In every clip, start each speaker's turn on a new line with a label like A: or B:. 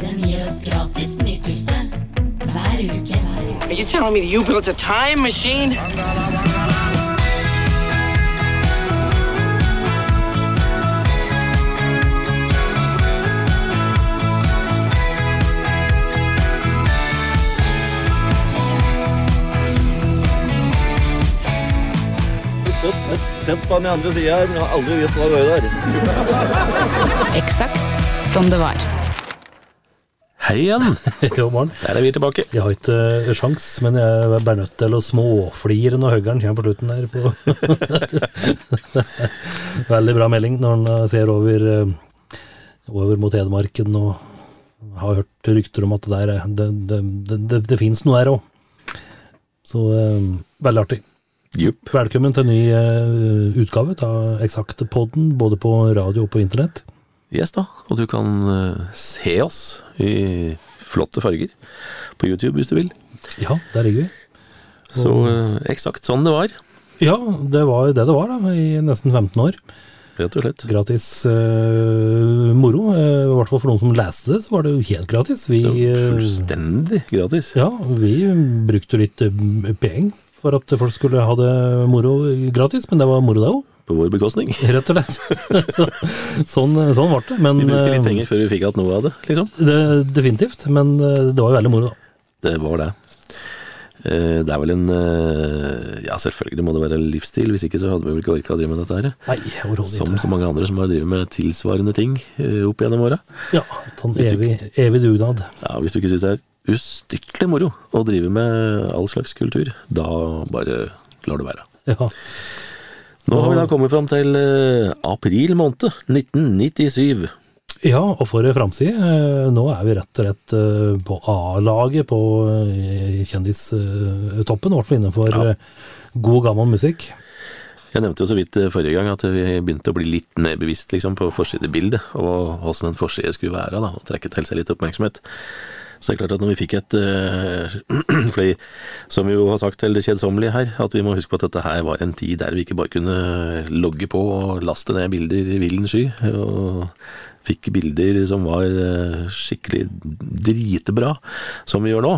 A: Den gir oss gratis nytelse hver uke.
B: Are you telling me that you built a time machine?
C: Sett på den andre sida her, men jeg har aldri visst hva det var der.
A: Eksakt som det var.
D: Hei igjen!
E: Jo, morgen.
D: Der er vi tilbake.
E: Jeg har ikke uh, sjans, men jeg er bare nødt til å småflire når høggeren kommer på slutten der. På. Veldig bra melding når han eh, ser over, eh, over mot Hedmarken og har hørt rykter om at det der er- det, det, det, det, fins noe der òg. Så eh, veldig artig.
D: Yep.
E: Velkommen til en ny eh, utgave av Eksakt-podden, både på radio og på internett.
D: Yes da, og du kan eh, se oss i flotte farger på YouTube hvis du vil.
E: Ja, der ligger vi.
D: Så eh, eksakt sånn det var,
E: Ja, det var det det var, da, i nesten 15 år.
D: rett og slett.
E: Gratis eh, moro. eh, I hvert fall for noen som leste det, så var det jo helt gratis. Vi, eh,
D: fullstendig gratis.
E: ja, vi brukte litt eh, penger for at folk skulle ha det moro gratis, men det var moro det òg,
D: På vår bekostning.
E: rett og slett. så, sånn, sånn ble det. Men
D: Vi brukte litt
E: eh,
D: penger før vi fikk igjen noe av det, liksom.
E: det, definitivt. Men eh, det var jo veldig moro, da.
D: Det var det. Eh, Det er vel en Ja, selvfølgelig må det være en livsstil, hvis ikke så hadde vi vel ikke orka å drive med dette her.
E: Nei,
D: Som så mange andre som har drevet med tilsvarende ting opp gjennom åra.
E: Ja, sånn evig, evig dugnad.
D: Ja, hvis du ikke syns det er ustyrtelig moro å drive med all slags kultur, da bare lar det være.
E: Ja.
D: Nå har vi da kommet fram til eh, april måned 1997.
E: Ja, og for framside. eh, Nå er vi rett og slett eh, på A-laget på kjendistoppen, i hvert fall innenfor
D: Ja.
E: god, gammel musikk.
D: Jeg nevnte jo så vidt forrige gang at vi begynte å bli litt mer bevisst liksom, på forsidebildet, og hvordan en forside skulle være, da, og trekke til seg litt oppmerksomhet. Så det er klart at når vi fikk et uh, fly, som vi jo har sagt til det kjedsommelige her, at vi må huske på at dette her var en tid der vi ikke bare kunne logge på og laste ned bilder i villen sky, og fikk bilder som var eh, skikkelig dritbra, som vi gjør nå.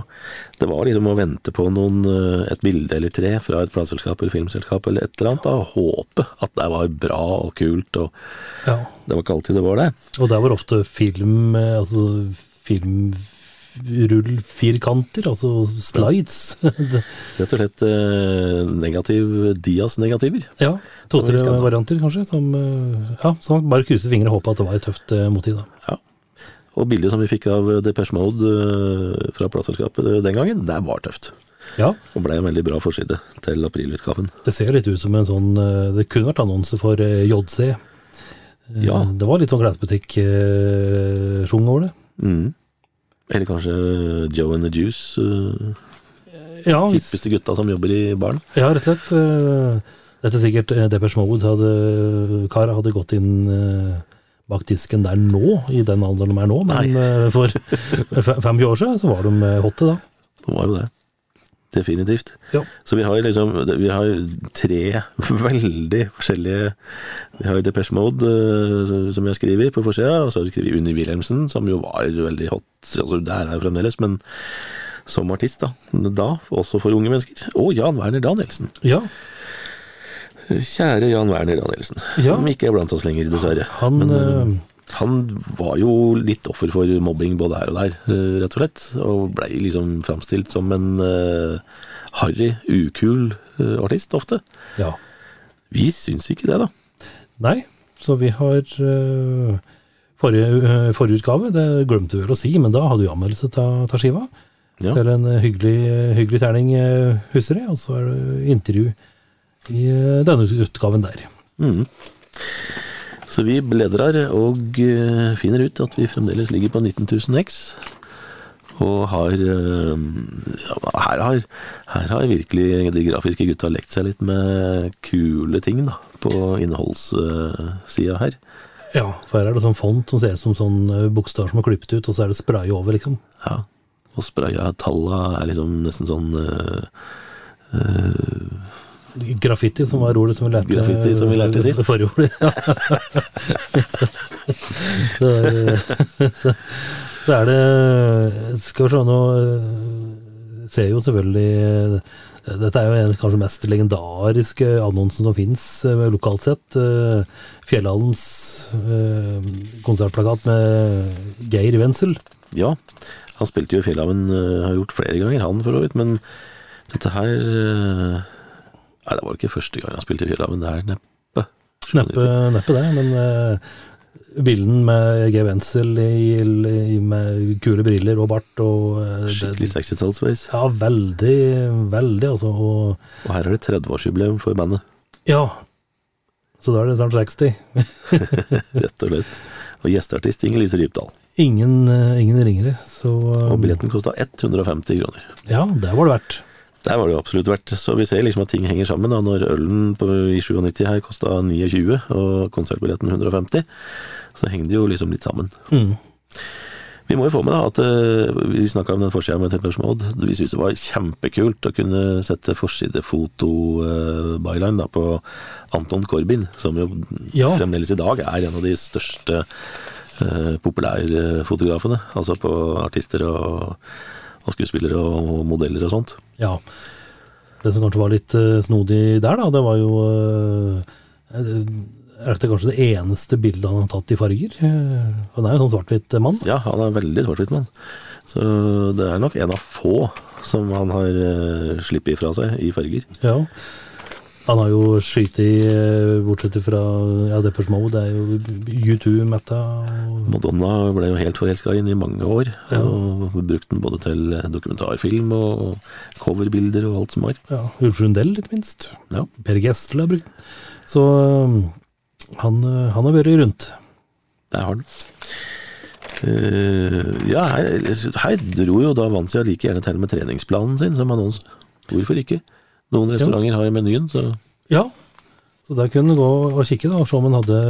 D: Det var liksom å vente på noen, eh, et bilde eller tre fra et plateselskap eller filmselskap eller et eller annet, og håpe at det var bra og kult, og
E: Ja.
D: det var ikke alltid det var det.
E: Og der var ofte film, altså altså filmrullfirkanter, altså slides.
D: Rett og slett eh, negativ Dias-negativer.
E: ja, to-tre varianter kanskje, som, eh, ja, så bare krysset fingre og håpe at det var et tøft eh, motiv da.
D: Ja. Og bildet som vi fikk av Depeche Mode fra plateselskapet den gangen, det var tøft.
E: Ja,
D: Og ble en veldig bra forside til aprilutgaven.
E: det ser litt ut som en sånn, det kunne vært annonse for JC.
D: Ja.
E: Det var litt sånn klesbutikk-sjung over det.
D: Mm. Eller kanskje Joe and the Juice, uh,
E: Ja,
D: hippeste gutta som jobber i baren.
E: ja, rett og slett. eh, Dette er sikkert eh, Depeche Mode hadde, Kara hadde gått inn eh, bak disken der nå, i den alderen de er nå, men eh, for fe- 25 år siden så var de eh, hotte da.
D: Det var jo det. Definitivt.
E: Ja.
D: Så vi har liksom Vi har tre veldig forskjellige Vi har Depeche Mode, eh, som jeg skriver på forsida, og så har vi skrevet Unni Wilhelmsen, som jo var veldig hot. Altså, det er jo fremdeles, men som artist, da. Da, også for unge mennesker. Og Jan Werner Danielsen.
E: Ja,
D: Kjære Jan Werner Danielsen,
E: Ja.
D: som ikke er blant oss lenger, dessverre.
E: han
D: Men,
E: eh,
D: eh, han var jo litt offer for mobbing både her og der, eh, rett og slett. Og blei liksom framstilt som en uh, harry, ukul uh, artist ofte.
E: Ja.
D: Vi syns ikke det, da.
E: Nei, så vi har uh, forrige, uh, forrige utgave, det glemte vi vel å si, men da hadde vi anmeldelse av av skiva.
D: Ja.
E: Til en hyggelig, hyggelig terning, eh, husker jeg, og så er det intervju i denne utgaven der.
D: Mhm. Så vi bledrer og eh, finner ut at vi fremdeles ligger på 19 000 X. Og har eh, ja, her, har her har virkelig de grafiske gutta lekt seg litt med kule ting da, på innholdssida her.
E: Ja, for her er det sånn font som ser ut som sånn eh, bokstaver som er klippet ut, og så er det spray over, liksom.
D: Ja. Og spraya talla er liksom nesten sånn eh, eh,
E: Graffiti, som var ordet som vi lærte
D: Graffiti, som vi lærte sist.
E: Forrige ord, ja. så, så, så, Så er det Skal vi se nå eh, Ser jo selvfølgelig eh, Dette er jo en kanskje mest legendariske annonsen som fins lokalt sett. eh, Fjellhallens eh, konsertplakat med Geir Wenzel.
D: Ja, han spilte jo i Fjellhaven, eh, har gjort flere ganger, han for så vidt, men dette her eh, Nei, det var ikke første gang han spilte i Fjellhaven, det er neppe.
E: Neppe, neppe det, men uh, bilden med G. Wenzel i, i, med kule briller og bart og uh,
D: Skikkelig
E: sexy
D: 60-tallsveis.
E: Ja, veldig, veldig, altså. Og,
D: Og her er det 30-årsjubileum for bandet,
E: ja. Så da er det snart 60.
D: rett og slett. Og gjesteartist Inger-Lise Rypdal.
E: Ingen, eh, ingen ringere, så
D: Og billetten kosta 150 kroner.
E: Ja, det var det verdt.
D: Der var det jo absolutt verdt. Så vi ser liksom at ting henger sammen. Da. Når ølen på, i 97 her kosta 29, og konsertbilletten 150, så henger det jo liksom litt sammen.
E: Mm.
D: Vi må jo få med da at eh, vi snakka om den forsida med Tempers Mode. Vi syntes det var kjempekult å kunne sette forsidefoto-byline da på Anton Corbin, som jo
E: Ja.
D: fremdeles i dag er en av de største eh, populærfotografene. Altså på artister og, og skuespillere og modeller og sånt.
E: Ja. Det som kanskje var litt uh, snodig der, da, det var jo uh, Er dette kanskje det eneste bildet han har tatt i farger? for Han er jo en sånn svart-hvitt mann.
D: Ja, han er veldig svart-hvitt mann. Så det er nok en av få som han har uh, sluppet ifra seg i farger.
E: Ja. Han har jo skutt i, eh, bortsett fra ja, Deppers Mode, det er jo U2, Metta og
D: Madonna ble jo helt forelska inn i mange år.
E: Ja.
D: Og brukte den både til dokumentarfilm og coverbilder og alt som var.
E: ja, Ulf Rundell, ikke minst.
D: Ja.
E: Per Gessle har brukt den. Så um, han, uh, han har vært rundt.
D: Det har han. Uh, ja, her, her dro jo da Vansia like gjerne til med treningsplanen sin som annonse. Hvorfor ikke? Noen restauranter har i menyen, så
E: Ja, så der kunne du gå og kikke da, og se om han hadde,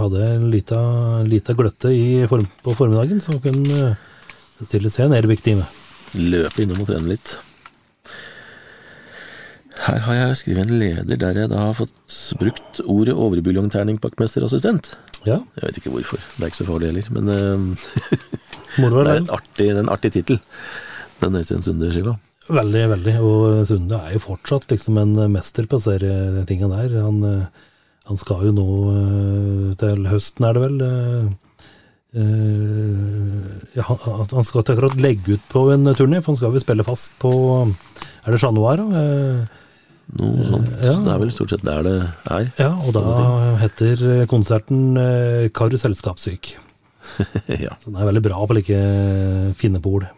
E: hadde en lita, lita gløtte i form, på formiddagen, så kunne han uh, bestille seg en Airwick-time.
D: løpe innom og trene litt. Her har jeg skrevet en leder der jeg da har fått brukt ordet overbuljongterningpakkmesterassistent.
E: Ja,
D: Jeg vet ikke hvorfor, det er ikke så farlig heller, men eh, det
E: er
D: en artig, en artig tittel. Den Øystein Sunde-skiva.
E: Veldig, veldig. Og Sunde er jo fortsatt liksom en mester på disse der. Han, eh, han skal jo nå eh, til høsten, er det vel eh, ja, han skal ikke akkurat legge ut på en turné, for han skal vel spille fast på Er det Chat Noir, da?
D: Noe sånt.
E: Ja.
D: Det er vel stort sett der det er.
E: Ja, og da heter konserten Karuselskapssyk.
D: Ja,
E: Så den er veldig bra på like fine bord.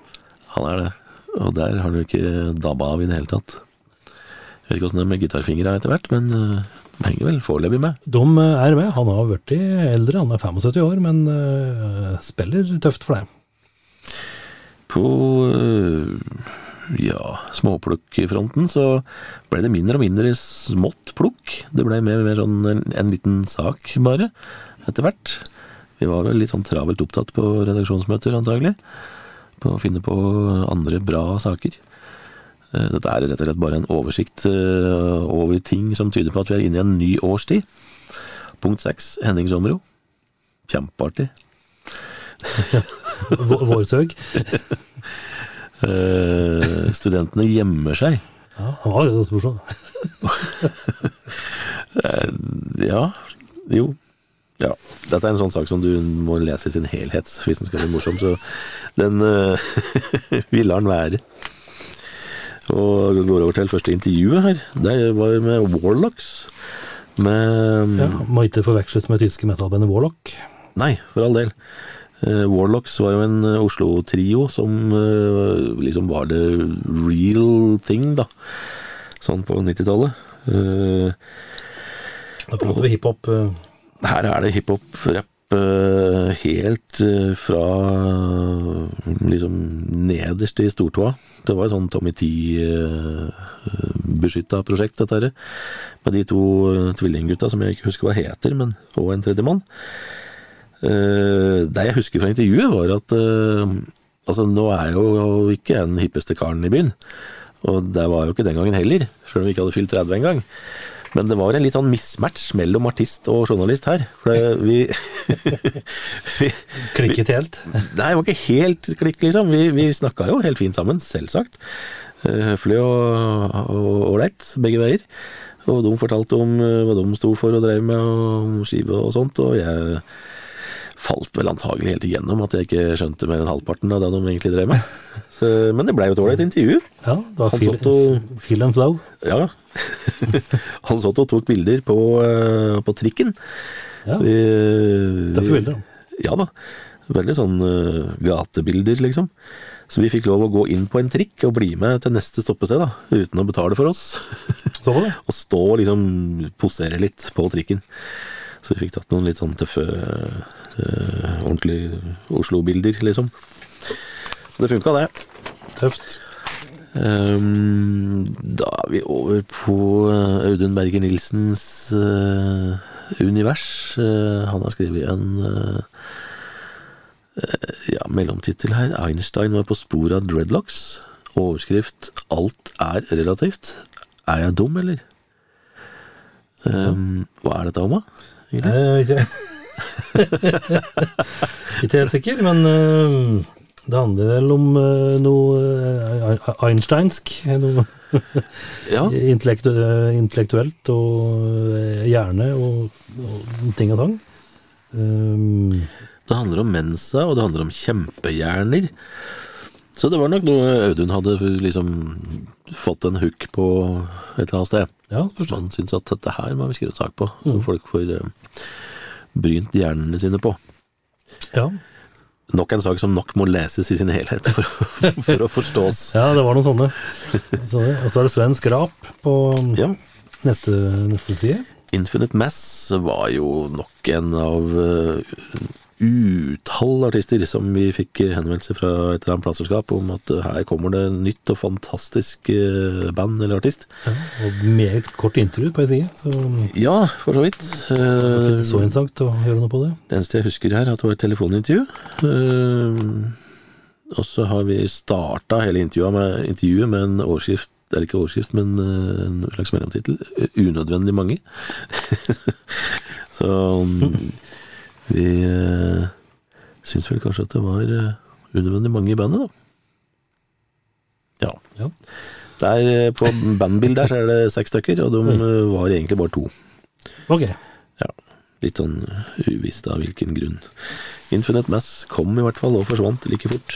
D: han er det. Og der har du ikke dabba av i det hele tatt. Jeg vet ikke åssen det er med gitarfingra etter hvert, men eh, de henger vel foreløpig med.
E: De er med. Han har blitt eldre, han er 75 år, men eh, spiller tøft for deg.
D: På ja, småplukkfronten så ble det mindre og mindre smått plukk. Det ble mer og mer sånn en, en liten sak, bare, etter hvert. Vi var vel litt sånn travelt opptatt på redaksjonsmøter, antagelig. På å finne på andre bra saker. Eh, Dette er rett og slett bare en oversikt øh, over ting som tyder på at vi er inne i en ny årstid. Punkt seks, Henning Sommerro. Kjempeartig.
E: Vå- Vårsøg.
D: Eh, studentene gjemmer seg.
E: Ja, han var litt morsom.
D: Ja, jo. Ja. Dette er en sånn sak som du må lese i sin helhet hvis den skal bli morsom, så den uh, Vi lar den være. Og går over til første intervjuet her. Det var med Warlocks. Med
E: Ja, må ikke forveksles med tyske metallbandet Warlock.
D: Nei, for all del. Eh, Warlocks var jo en eh, Oslo-trio som eh, liksom var det real thing, da. Sånn på 90-tallet. Eh,
E: Da prater vi hiphop. eh,
D: her er det hiphop, rapp, eh, helt eh, fra liksom nederst i stortåa. Det var et sånn Tommy T-beskytta prosjekt, dette her. Med de to eh, tvillinggutta som jeg ikke husker hva heter, men og en tredjemann. Det jeg husker fra intervjuet, var at eh, altså nå er jeg jo ikke den hippeste karen i byen. Og det var jeg jo ikke den gangen heller, selv om vi ikke hadde fylt 30 engang. Men det var en litt sånn mismatch mellom artist og journalist her. For vi, vi
E: Klikket helt.
D: Nei, det var ikke helt klikk, liksom. Vi, vi snakka jo helt fint sammen, selvsagt. Eh, Høflig og ålreit, begge veier. Og de fortalte om eh, hva de sto for og drev med, og om skive og sånt. Og jeg falt vel antagelig helt igjennom at jeg ikke skjønte mer enn halvparten av det de egentlig drev med. Så, men det blei jo et ålreit intervju.
E: Ja, det var feel,
D: satt og-
E: feel and flow.
D: Ja. Han satt og tok bilder på, eh, på trikken.
E: Ja,
D: Vi,
E: Tøffe bilder. da.
D: Ja da. Veldig sånn uh, gatebilder, liksom. Så vi fikk lov å gå inn på en trikk og bli med til neste stoppested, da, uten å betale for oss.
E: Så var det.
D: og stå og liksom posere litt på trikken. Så vi fikk tatt noen litt sånn tøffe, uh, ordentlige Oslo-bilder, liksom. Det funka, det.
E: Tøft.
D: Um, da er vi over på eh, Audun Berger Nilsens uh, univers. Uh, han har skrevet en ja, mellomtittel her. Einstein var på sporet av dreadlocks. Overskrift 'Alt er relativt'. Er jeg dum, eller? Um, hva er dette om, da? Egentlig?
E: Eh, ikke, ikke helt sikker, men eh, det handler vel om eh, noe eh, einsteinsk. Noe
D: Ja,
E: intellektu intellektuelt og hjerne og, og ting og tang. Um,
D: det handler om mensa, og det handler om kjempehjerner. Så det var nok noe Audun hadde liksom fått en hook på et eller annet sted.
E: ja, man
D: han at dette her må vi skrive sak på, så folk får eh, brynt hjernene sine på.
E: Ja.
D: Nok en sak som nok må leses i sin helhet for, for å forstås.
E: ja, det var noen sånne. Og så er det svensk rap på
D: Ja.
E: neste, neste side.
D: Infinite Mass var jo nok en av uh, utall artister som vi fikk henvendelser fra et eller annet plateselskap om at uh, her kommer det nytt og fantastisk uh, band eller artist.
E: Ja, og med et kort intervju på ei side, så
D: Ja, for så vidt.
E: var ikke så interessant å gjøre noe på det.
D: Det eneste jeg husker her, er at det var et telefonintervju. Eh, og så har vi starta hele intervjuet med, intervjuet med en overskrift, eller ikke overskrift, men eh, en slags mellomtittel. 'Unødvendig mange'. så mm, vi eh, syns vel kanskje at det var eh, unødvendig mange i bandet, da. Ja.
E: Ja.
D: Der, eh, på bandbildet her så er det seks stykker, og de mm. var egentlig bare to.
E: Ok.
D: Ja, litt sånn uvisst av hvilken grunn. Infinite Mass kom i hvert fall og forsvant like fort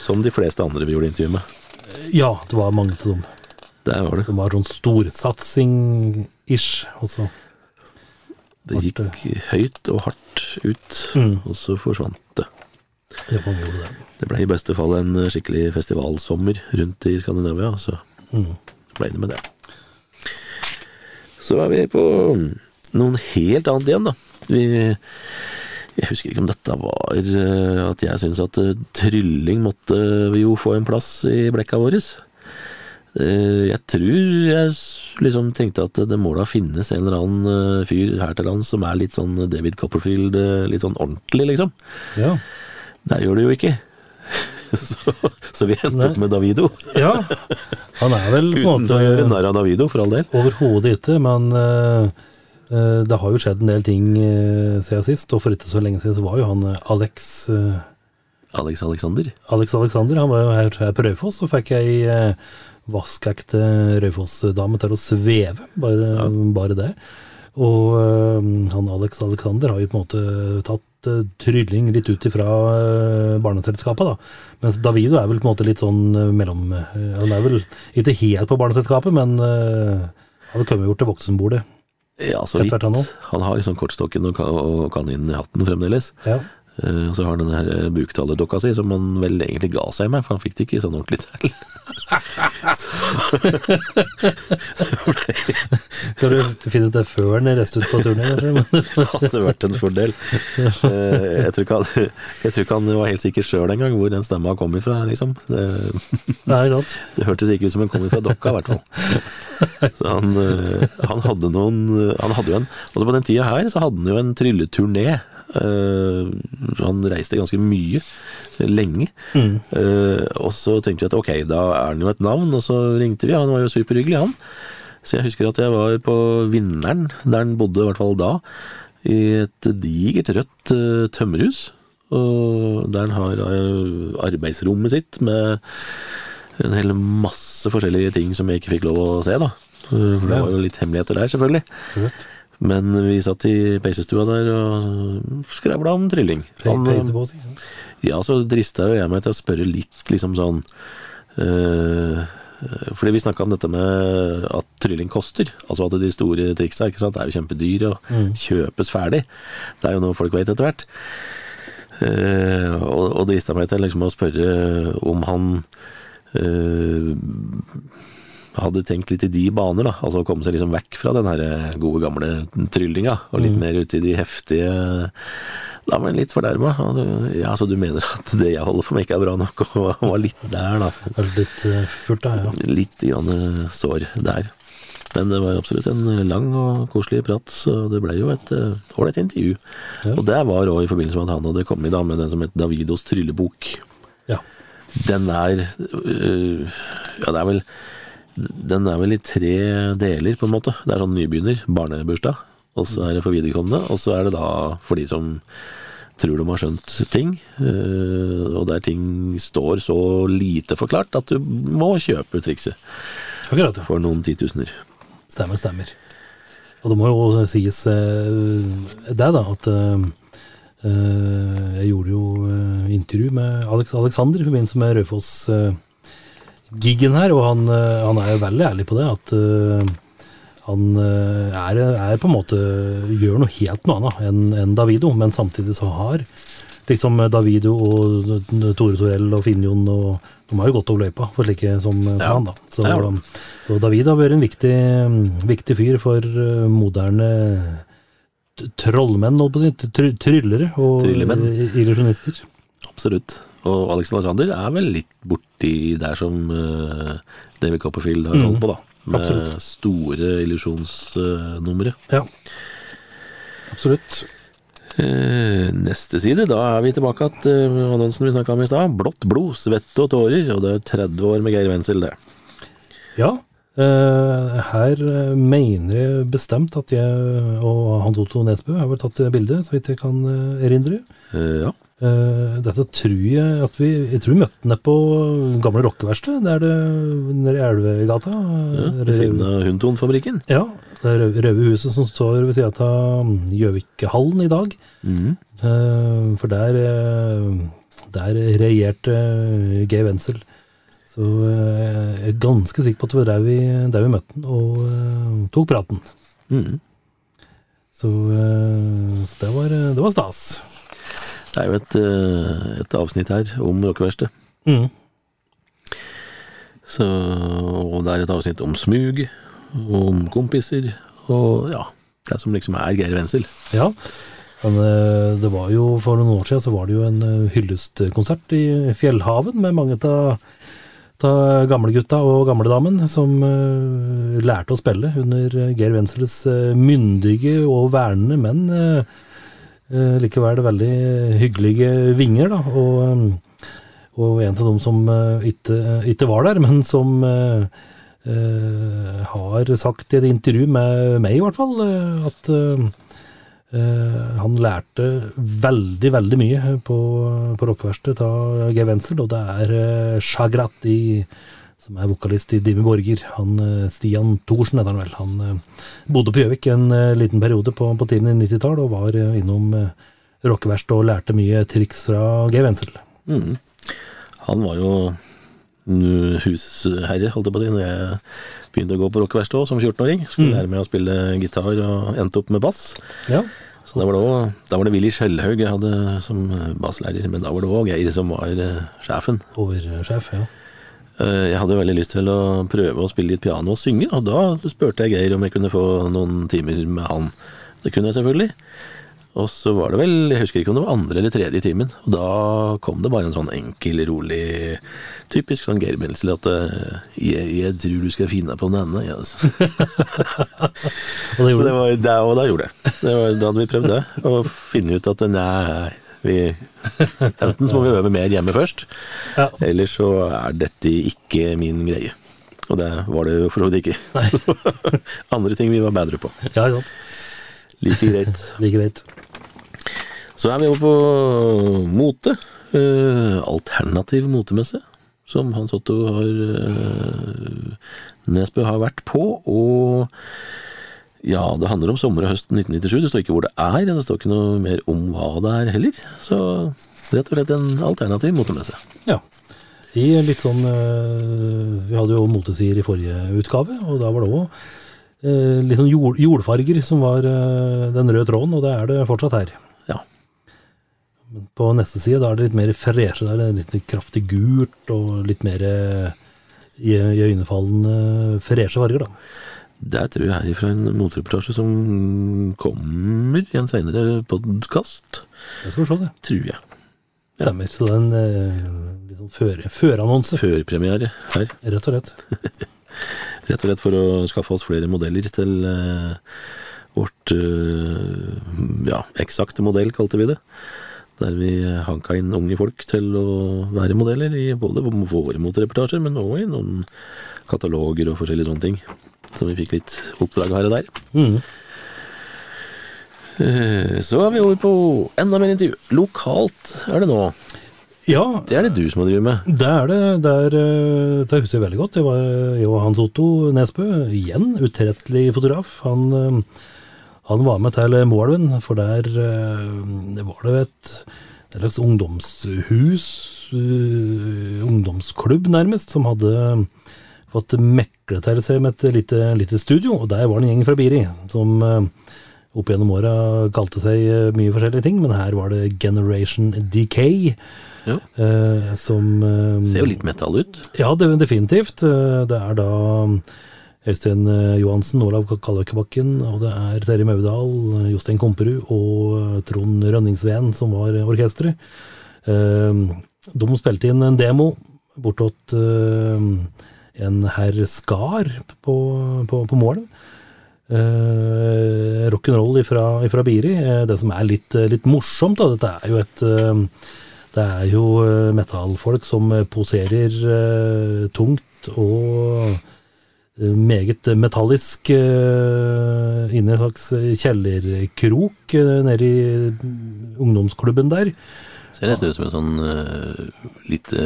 D: som de fleste andre vi gjorde intervju med.
E: Ja, det var mange til dem.
D: Det var det.
E: Det var sånn storsatsing-ish også.
D: Det gikk høyt og hardt ut,
E: Mm.
D: og så forsvant det.
E: Gjorde det.
D: Det ble i beste fall en skikkelig festivalsommer rundt i Skandinavia, og så
E: Mm.
D: ble det med det. Så er vi på noen helt annet igjen, da. Vi, jeg husker ikke om dette var eh, at jeg syntes at eh, trylling måtte jo få en plass i blekka våre. Eh, Jeg tror jeg liksom tenkte at det må da finnes en eller annen eh, fyr her til lands som er litt sånn David Copperfield, eh, litt sånn ordentlig, liksom.
E: Ja.
D: Det gjør det jo ikke. Så, så vi endte opp med Davido.
E: ja. Han er vel
D: Uten å gjøre narr av Davido, for all del.
E: overhodet ikke, men eh, det har jo skjedd en del ting uh, siden sist, og for ikke så lenge siden så var jo han Alex uh,
D: Alex Alexander.
E: Alex Alexander, han var jo her, her på Raufoss, og fikk ei eh, vaskekte Raufoss-dame til å sveve, bare, bare det. Og eh, han Alex Alexander har jo på en måte tatt eh, trylling litt ut ifra uh, barneselskapet, da. Mens Davido er vel på en måte litt sånn eh, mellom Han er vel ikke helt på barneselskapet, men han har kommet gjort til voksenbordet.
D: Ja, så vidt.
E: han.
D: Han har liksom kortstokken og, kan, og kaninen i hatten fremdeles.
E: Ja.
D: Eh, Og så har han den her eh, buktalerdokka si, som han vel egentlig ga seg med, for han fikk det ikke sånn ordentlig til.
E: Skal du finne ut det før han reiste ut på turné.
D: Det hadde vært en fordel. Eh, Jeg tror ikke han, jeg tror ikke han var helt sikker sjøl engang hvor den stemma kom ifra, liksom. Det,
E: Nei, sant?
D: det hørtes ikke ut som den kom ifra dokka, i hvert fall. Så han, han hadde noen Han hadde jo en Altså på den tida her så hadde han jo en trylleturné. Eh, Han reiste ganske mye, lenge.
E: Mm.
D: Eh, og så tenkte vi at ok, da er han jo et navn, og så ringte vi. Han var jo superhyggelig, han. Så jeg husker at jeg var på Vinneren, der han bodde i hvert fall da, i et digert rødt eh, tømmerhus. Og der han har arbeidsrommet sitt med en hel masse forskjellige ting som jeg ikke fikk lov å se, da. For det var jo litt hemmeligheter der, selvfølgelig.
E: Absolutt.
D: Men vi satt i peisestua der og skravla om trylling. Han, ja, så drista jo jeg meg til å spørre litt, liksom sånn øh, Fordi vi snakka om dette med at trylling koster. Altså at de store triksa ikke sant, er jo kjempedyr og kjøpes ferdig. Det er jo noe folk vet etter hvert. Uh, og, og drista meg til liksom å spørre om han eh, hadde tenkt litt i de baner, da. Altså å komme seg liksom vekk fra den her gode gamle tryllinga, og litt mer ut i de heftige Da var han litt fornærma. Ja, så du mener at det jeg holder for meg ikke er bra nok? Og var litt der, da.
E: Litt furt fullt, da. Ja.
D: Litt grann sår der. Men det var absolutt en lang og koselig prat, så det ble jo et eh, ålreit intervju.
E: Ja.
D: Og det var òg i forbindelse med at han hadde kommet da med den som het Davidos tryllebok.
E: ja.
D: Den er øh, Ja, det er vel Den er vel i tre deler, på en måte. Det er sånn nybegynner, barnebursdag, og så er det for viderekomne, og så er det da for de som tror de har skjønt ting, øh, og der ting står så lite forklart at du må kjøpe trikset
E: Akkurat, ja.
D: for noen titusener.
E: Stemmer, stemmer. Og det må jo sies eh, det, da, at eh, eh, jeg gjorde jo eh, intervju med Alex Alexander i forbindelse med Raufoss-giggen her, og han, eh, han er jo veldig ærlig på det, at eh, han eh, er, er på en måte gjør noe helt noe annet enn en Davido, men samtidig så har liksom Davido og Tore Torell og Finjon og de har jo gått over løypa for slike som, som
D: Ja.
E: han, da. Så,
D: Ja, da.
E: så Davido har vært en viktig, viktig fyr for moderne trollmenn, holdt på å si, tryllere og illusjonister.
D: Absolutt. Og Alex Alexander er vel litt borti der som uh, David Copperfield har holdt på, da. Med
E: Absolutt.
D: store illusjonsnumre.
E: Ja, absolutt.
D: Uh, neste side, da er vi tilbake til uh, annonsen vi snakka om i stad. Blått blod, svette og tårer. Og det er 30 år med Geir Wenzel, det.
E: Ja, eh, her eh, mener jeg bestemt at jeg og Hans Otto Nesbø har vel tatt bilde, så vidt jeg kan eh, erindre.
D: Eh, ja.
E: Eh, dette tror jeg at vi Jeg tror vi møtte henne på gamle der det nede i Elvegata.
D: ja ved siden av Hundtonfabrikken.
E: Ja, det er røde, huset som står ved siden av Gjøvikhallen i dag. Eh, For der, eh, der regjerte Geir Wenzel. Så jeg er ganske sikker på at det var der vi, der vi møtte den og tok praten.
D: Mm.
E: Så, så det, var, det var stas.
D: Det er jo et, eh, et avsnitt her om rockeverkstedet.
E: Mm.
D: Så, og det er et avsnitt om smug, om kompiser, og ja, det som liksom er Geir Wenzel.
E: Ja, men eh, det var jo for noen år siden så var det jo en eh, hyllestkonsert i Fjellhaven med mange av gamlegutta og gamledamen som lærte å spille under Geir Wenzels myndige og vernende, men eh, eh, likevel veldig hyggelige vinger. Da, og, eh, og en av dem som eh, ikke, ikke var der, men som eh, eh, har sagt i et intervju med meg, i hvert fall, eh, at eh, Eh, han lærte veldig, veldig mye på, på rockeverkstedet av Geir Wenzel, og det er uh, Chagrat i, som er vokalist i Dimmy Borger. Han, eh, Stian Thorsen heter han vel. Han eh, bodde på Gjøvik en eh, liten periode på, på tidlig 90-tall, og var innom rockeverkstedet og lærte mye triks fra Geir Wenzel.
D: Mm. Han var jo mm, husherre, holdt jeg på å si, når jeg begynte å gå på rockeverkstedet som 14-åring. Skulle lære meg å spille gitar og endte opp med bass.
E: Ja,
D: Så da var det, også, da var det Willy Skjellhaug jeg hadde som basslærer, men da var det òg Geir som var sjefen.
E: oversjef, ja.
D: Eh, Jeg hadde veldig lyst til å prøve å spille litt piano og synge, og da spurte jeg Geir om jeg kunne få noen timer med han. Det kunne jeg selvfølgelig. Og så var det vel, jeg husker ikke om det var andre eller tredje timen, og da kom det bare en sånn enkel, rolig, typisk sånn Geir Benzel at eh, jeg, jeg tror du skal finne på denne. Ja. Så
E: Og det
D: var og da gjorde jeg. Det var, da hadde vi prøvd det, og finne ut at nei, vi, enten så må vi øve mer hjemme først,
E: Ja.
D: eller så er dette ikke min greie. Og det var det for så vidt ikke. Andre ting vi var bedre på.
E: Ja, sant.
D: Like greit.
E: Like greit.
D: Så er vi over på mote. Eh, alternativ motemesse, som Hans Otto har eh, Nesbø har vært på. Og ja, det handler om sommer og høst 1997. Det står ikke hvor det er, og det står ikke noe mer om hva det er heller. Så rett og slett en alternativ motemesse.
E: Ja. I litt sånn eh, Vi hadde jo motesider i forrige utgave, og da var det òg litt sånn jord, jordfarger som var eh, den røde tråden, og det er det fortsatt her.
D: Ja.
E: Men på neste side da er det litt mer freshe, der er det litt kraftig gult og litt mer eh, iøynefallende freshe farger, da.
D: Det tror jeg er fra en motreportasje som kommer i en seinere podkast.
E: Det skal vi se, det.
D: Tror jeg.
E: Stemmer. Så det er en eh, litt sånn føre- førannonse,
D: Førpremiere her.
E: rett og slett.
D: Rett og slett for å skaffe oss flere modeller til eh, vårt eh, ja, eksakte modell, kalte vi det. Der vi hanka inn unge folk til å være modeller i både våre motreportasjer, men òg i noen kataloger og forskjellige sånne ting. Så vi fikk litt oppdrag her og der.
E: Mhm.
D: Eh, Så er vi over på enda mer intervju. Lokalt er det nå.
E: Ja,
D: Det er det du som har drevet med.
E: det er det. Det, er, eh, det husker jeg veldig godt. Det var jo Hans Otto Nesbø, igjen utrettelig fotograf. Han, eh, han var med til Moelven, for der det var det et, et slags ungdomshus, ungdomsklubb nærmest, som hadde fått mekle til seg med et lite, lite studio, og der var det en gjeng fra Biri som eh, opp gjennom åra kalte seg eh, mye forskjellige ting, men her var det Generation Decay.
D: Ja.
E: eh, som
D: Ser jo litt metall ut.
E: Ja, det, definitivt. Det er da Øystein Johansen, Olav Kalløkkebakken, og det er Terje Maudal, Jostein Komperud og Trond Rønningsveen som var orkesteret. De spilte inn en demo bortåt en herr Skar på, på, på mål. Eh, Rock'n'roll ifra, ifra Biri. Eh, Det som er litt, litt morsomt, da, dette er jo et eh, det er jo eh, metallfolk som eh, poserer eh, tungt og eh, meget metallisk uh, inne i en slags kjellerkrok uh, nede i ungdomsklubben der.
D: Ser nesten ut som en sånn uh, lite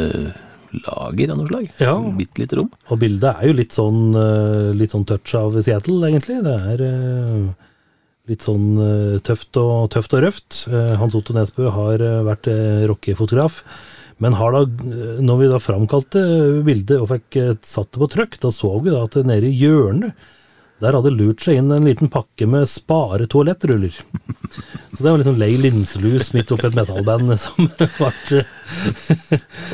D: lager av noe slag.
E: Ja.
D: Bitte lite rom.
E: Og bildet er jo litt sånn, eh, litt sånn touch av Seattle, egentlig. Det er eh, litt sånn eh, tøft og, tøft og røft. Hans Otto Nesbø har vært rockefotograf. Men har da, når vi da framkalte bildet og fikk satt det på trykk, da så vi da at nede i hjørnet der hadde lurt seg inn en liten pakke med spare toalettruller. Så det var liksom lei linselus midt oppi et metallband som ble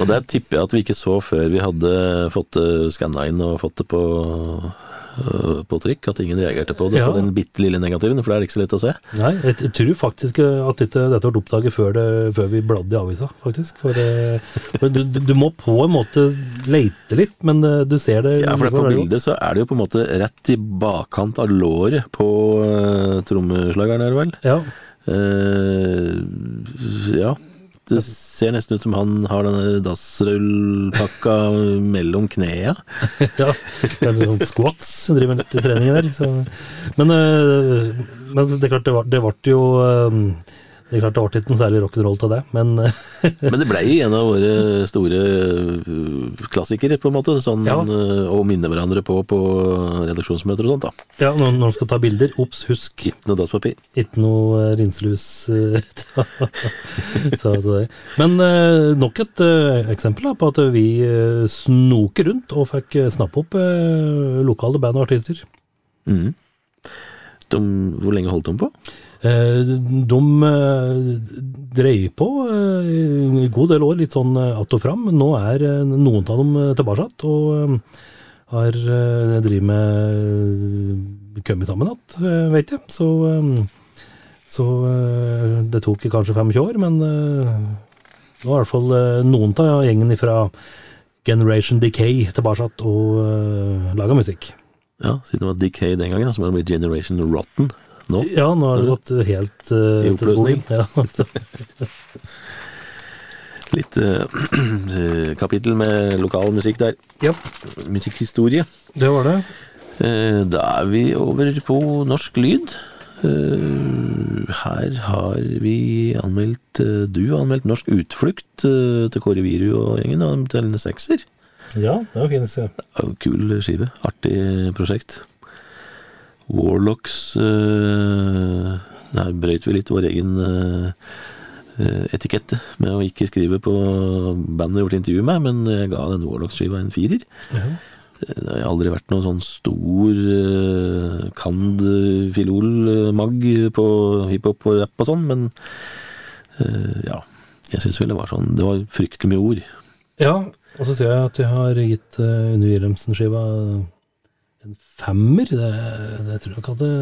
D: Og det tipper jeg at vi ikke så før vi hadde fått det skanna inn og fått det på, på trykk. At ingen reagerte på det,
E: Ja.
D: på den bitte lille negativen, for det er ikke så lett å se.
E: Nei, jeg, jeg tror faktisk at dette, dette ble oppdaget før, det, før vi bladde i avisa, faktisk. For, eh, for du, du, må på en måte leite litt, men eh, du ser det
D: Ja, for det på bildet så er det jo på en måte rett i bakkant av låret på uh, trommeslageren, er det vel?
E: Ja,
D: Uh, ja. Det ser nesten ut som han har den der dassrullpakka mellom knea.
E: ja. Det er noen squats, driver med litt trening der. Så. Men, eh, men det er klart, det ble jo eh, Det er klart det ble ikke noe særlig rock'n'roll til det, men eh,
D: Men det blei en av våre store uh, klassikere, på en måte. Sånn
E: Ja.
D: uh, å minne hverandre på på redaksjonsmøter og sånt, da.
E: ja, når når man skal ta bilder, obs, husk
D: Ikke noe dasspapir.
E: Ikke noe eh, rinselus. eh, så, så. Men eh, nok et eh, eksempel da, på at vi eh, snoker rundt og fikk eh, snappe opp eh, lokale band og artister.
D: Mm. De, hvor lenge holdt de på?
E: Eh, de eh, dreier på eh, en god del år, litt sånn eh, att og fram. Nå er eh, noen av dem eh, tilbake og eh, har eh, driver med kommet sammen igjen, vet jeg. Så, eh, så eh, det tok kanskje 25 år, men eh, nå er i hvert fall eh, noen av gjengen fra Generation Decay tilbake og laga musikk.
D: Ja, Siden det var Decay den gangen, så må det bli Generation Rotten nå.
E: Ja, nå har det gått helt uh,
D: I oppløsning.
E: Ja.
D: Litt uh, kapittel med lokal musikk der.
E: Ja,
D: Musikkhistorie.
E: det var det.
D: Uh, Da er vi over på norsk lyd. Uh, Her har vi anmeldt Du har anmeldt Norsk utflukt til Kåre Viru og gjengen, og til en sekser.
E: Ja, det var
D: fin er Kul skive. Artig prosjekt. Warlocks eh, Der brøyt vi litt vår egen eh, eh, etikette med å ikke skrive på bandet vi gjort intervju med, men jeg ga den Warlocks-skiva en firer.
E: Ja.
D: Det har aldri vært noen sånn stor uh, kand-filol-mag på hiphop og rapp og sånn, men ja. Jeg syns vel det var sånn Det var fryktelig mye ord.
E: ja, og så ser jeg at jeg har gitt uh, Unni Wilhelmsen-skiva en femmer. Det, det tror jeg ikke hadde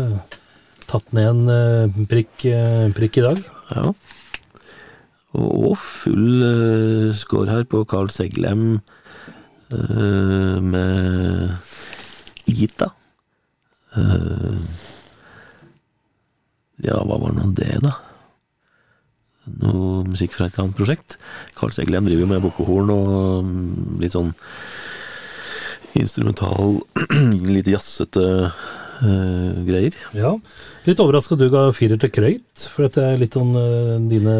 E: tatt ned en eh, prikk, eh, prikk i dag.
D: Ja. Og, full uh, score her på Carl Seglem med Ita. Ja, hva var nå det, da? Noe musikk fra et annet prosjekt. Carl Seglem driver jo med bukkehorn og mm, litt sånn instrumental, litt jazzete uh, greier.
E: Ja. Litt overraska du ga firer til Krøyt, for dette er litt sånn uh, dine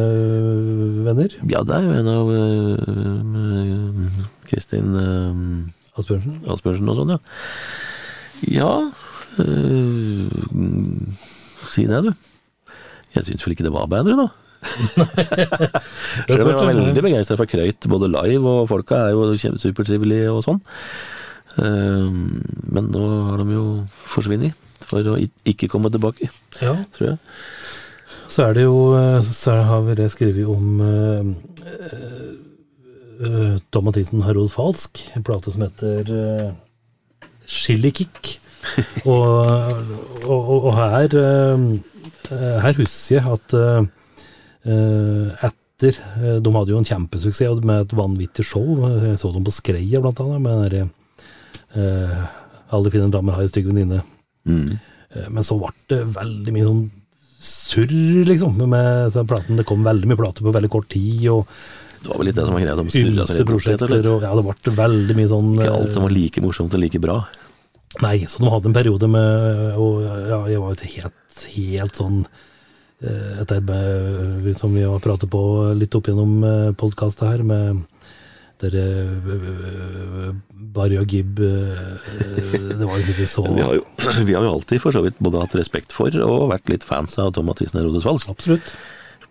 E: venner.
D: Ja, det er jo en av uh, Kristin eh,
E: Asbjørnsen.
D: Asbjørnsen og sånn, ja. Ja Si det, du. Jeg syns vel ikke det var bedre, da. Selv om jeg var veldig begeistra for Krøyt, både live og folka er jo supertrivelige og sånn. Ehm, men nå har de jo forsvunnet for å ikke komme tilbake,
E: Ja.
D: tror jeg.
E: Så er det jo eh, Så har vi det skrevet om uh, Tom Mathisen har rodd falsk, en plate som heter uh, Chilikick. og, og, og, her Her husker jeg at etter De hadde jo en kjempesuksess med et vanvittig show. Jeg så dem på Skreia, blant annet, med den uh, Alle fine damer har en stygg venninne.
D: Mm.
E: Eh, Men så ble det veldig mye sånn surr, liksom. Med platen. Det kom veldig mye plater på veldig kort tid, og
D: Det var vel litt det som var greia. De
E: ymse prosjekter. Og, ja, det ble veldig mye sånn
D: Ikke
E: eh,
D: alt som var like morsomt og like bra.
E: Nei, så de hadde en periode med Og ja, jeg var jo ikke helt, helt sånn etter, som vi har pratet på litt opp gjennom podkastet her, med dere eh, Barry og Gibb eh, Det var jo ikke så
D: Vi har jo, vi har jo alltid for så vidt både hatt respekt for og vært litt fans av Tom Mathisen og Herodes Falsk.
E: Absolutt.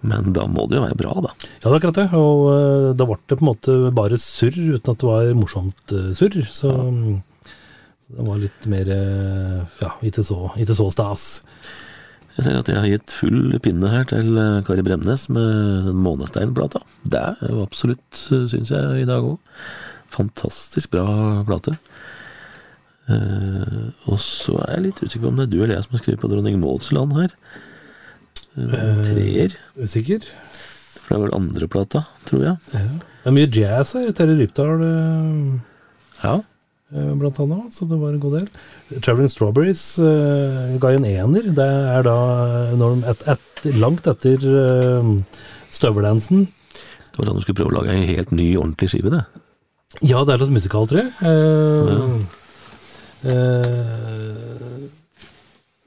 D: Men da må det jo være bra, da.
E: Ja, det er akkurat det. Og eh, da ble det på en måte bare surr, uten at det var morsomt eh, surr. Så ja. det var litt mer eh, Ja, ikke så, ikke så stas.
D: Jeg ser at jeg har gitt full pinne her til eh, Kari Bremnes med Månestein-plata. Det er jo absolutt, syns jeg, i dag òg. Fantastisk bra plate. Uh, og så er jeg litt usikker på om det er du eller jeg som har skrevet på Dronning Mauds land her. Uh,
E: treer.
D: treer.
E: Usikker?
D: For det er vel andre plata, tror jeg.
E: Det er mye jazz her. Terje Rypdal eh,
D: Ja.
E: Eh, blant annet, så det var en god del. Traveling Strawberries uh, ga en ener. Det er da når de et, et, langt etter uh, støveldansen.
D: Det var da du skulle prøve å lage ei helt ny, ordentlig skive, det.
E: Ja, det er slags musikaltre. Uh, uh,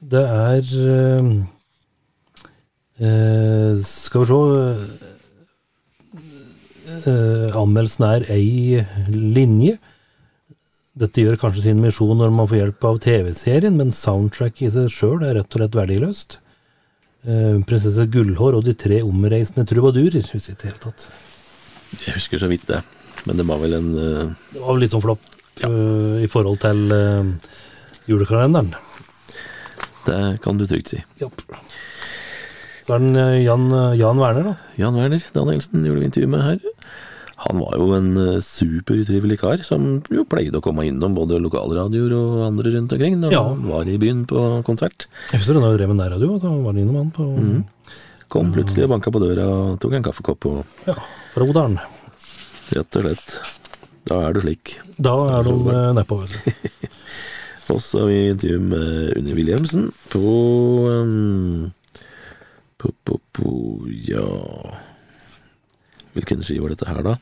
E: det er uh, uh, Skal vi se uh, Anmeldelsen er ei linje. Dette gjør kanskje sin misjon når man får hjelp av TV-serien, men soundtrack i seg sjøl er rett og slett verdiløst. Uh, Prinsesse Gullhår og de tre omreisende trubadurer. Husker jeg ikke hele tatt.
D: Jeg husker så vidt det. Men det var vel en uh...
E: Det var vel litt sånn flopp øh, i forhold til uh, julekalenderen.
D: Det kan du trygt si.
E: Ja. Så er den Jan, Jan Werner, da.
D: Jan Werner Danielsen gjorde vi intervju med her. Han var jo en eh, supertrivelig kar, som jo pleide å komme innom både lokalradioer og andre rundt omkring når
E: Ja.
D: han var i byen på konsert.
E: Jeg husker da du drev med nærradio, da var han innom han på
D: Kom plutselig og banka på døra og tok en kaffekopp og
E: ja, fra Odalen.
D: rett og slett Da er du slik.
E: Da er øh, nedpå, vet du.
D: Og så har vi intervju med Unni Wilhelmsen på um, på, på, på Ja Hvilken ski var dette her, da?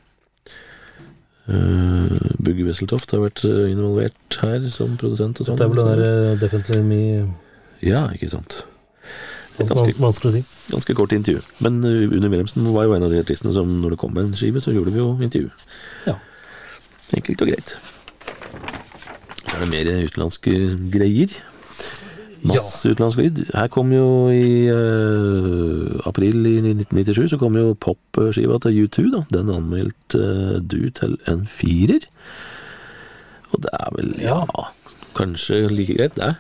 D: Uh, Bugge Wesseltoft har vært eh, involvert her som produsent og sånn.
E: Det er vel den der eh, Definitely Me
D: Ja, ikke sant. Et ganske,
E: vanskelig å si.
D: ganske kort intervju. Men uh, Unni Wilhelmsen var jo en av de artistene som når det kom en skive, så gjorde vi jo intervju.
E: Ja.
D: Enkelt og greit. Så er det mer utenlandske greier. Masse utenlandsk lyd. Her kom jo i uh, april i 1997 så kom jo popskiva til U2, da. Den anmeldte uh, du til en firer. Og det er vel, ja, kanskje like greit, det.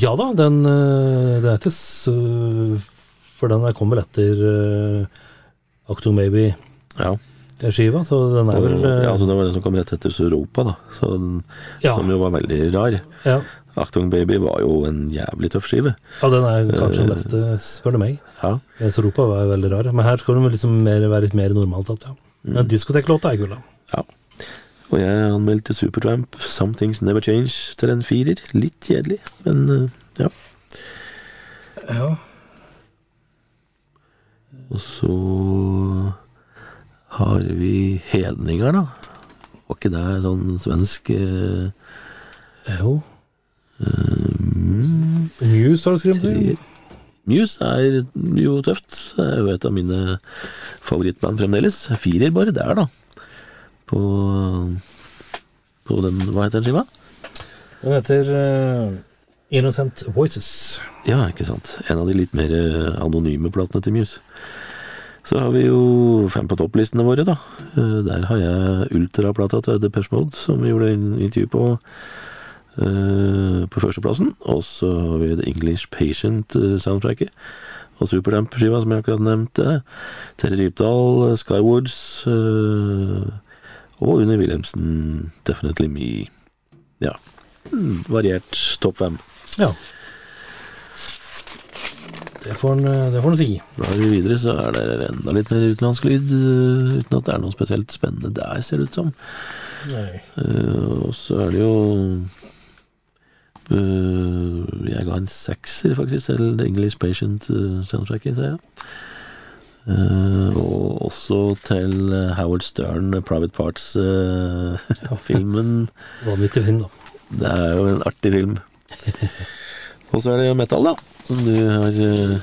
E: Ja da, den eh, Det er til så For den der kom vel etter uh, Acto Maybe.
D: Ja.
E: Skiva, så den er vel
D: ja, altså det var den som kom rett etter Europa, da. Så, den-
E: Ja.
D: Som jo var veldig rar.
E: ja.
D: Achtung Baby var jo en jævlig tøff skive.
E: ja, den er kanskje den beste, spør du meg.
D: Ja.
E: Eh, Europa var jo veldig rar. Men her skal de liksom mer, være litt mer normalt. At, ja.
D: Mm.
E: Diskoteklåta er kul, da.
D: ja. Og jeg anmeldte Supertramp Some Things Never Change til en firer. Litt kjedelig, men eh, ja.
E: Ja.
D: Og så har vi Hedninger, da. Var ikke det sånn svensk eh,
E: Jo.
D: Mm,
E: Muse har du skrevet om?
D: Muse er jo tøft. Det er jo et av mine favorittband fremdeles. Firer bare der, da. På, på den Hva heter den skiva?
E: Den heter uh, Innocent Voices.
D: Ja, ikke sant. En av de litt mer eh, anonyme platene til Muse. Så har vi jo fem på topplistene våre, da. Der har jeg ultraplata til Depeche Mode, som vi gjorde intervju på på førsteplassen. Og så har vi The English Patient-soundtracket. Og Supertramp-skiva, som jeg akkurat nevnte. Terje Rypdal, eh, Skywoods. eh, og Unni Wilhelmsen, Definitely Me. Ja. Mm, Variert topp fem.
E: Ja. Det får en, si.
D: Blar vi videre, så er det enda litt mer utenlandsk lyd, eh, uten at det er noe spesielt spennende der, ser det ut som.
E: Nei.
D: Eh, og så er det jo eh, Jeg ga en sekser, faktisk, til The English Patient uh, soundtracket, ser jeg. Eh, og også til eh, Howard Stern, eh, Private Parts-filmen.
E: Vanvittig film, da.
D: det er jo en artig film. og så er det metal, da, som du har eh,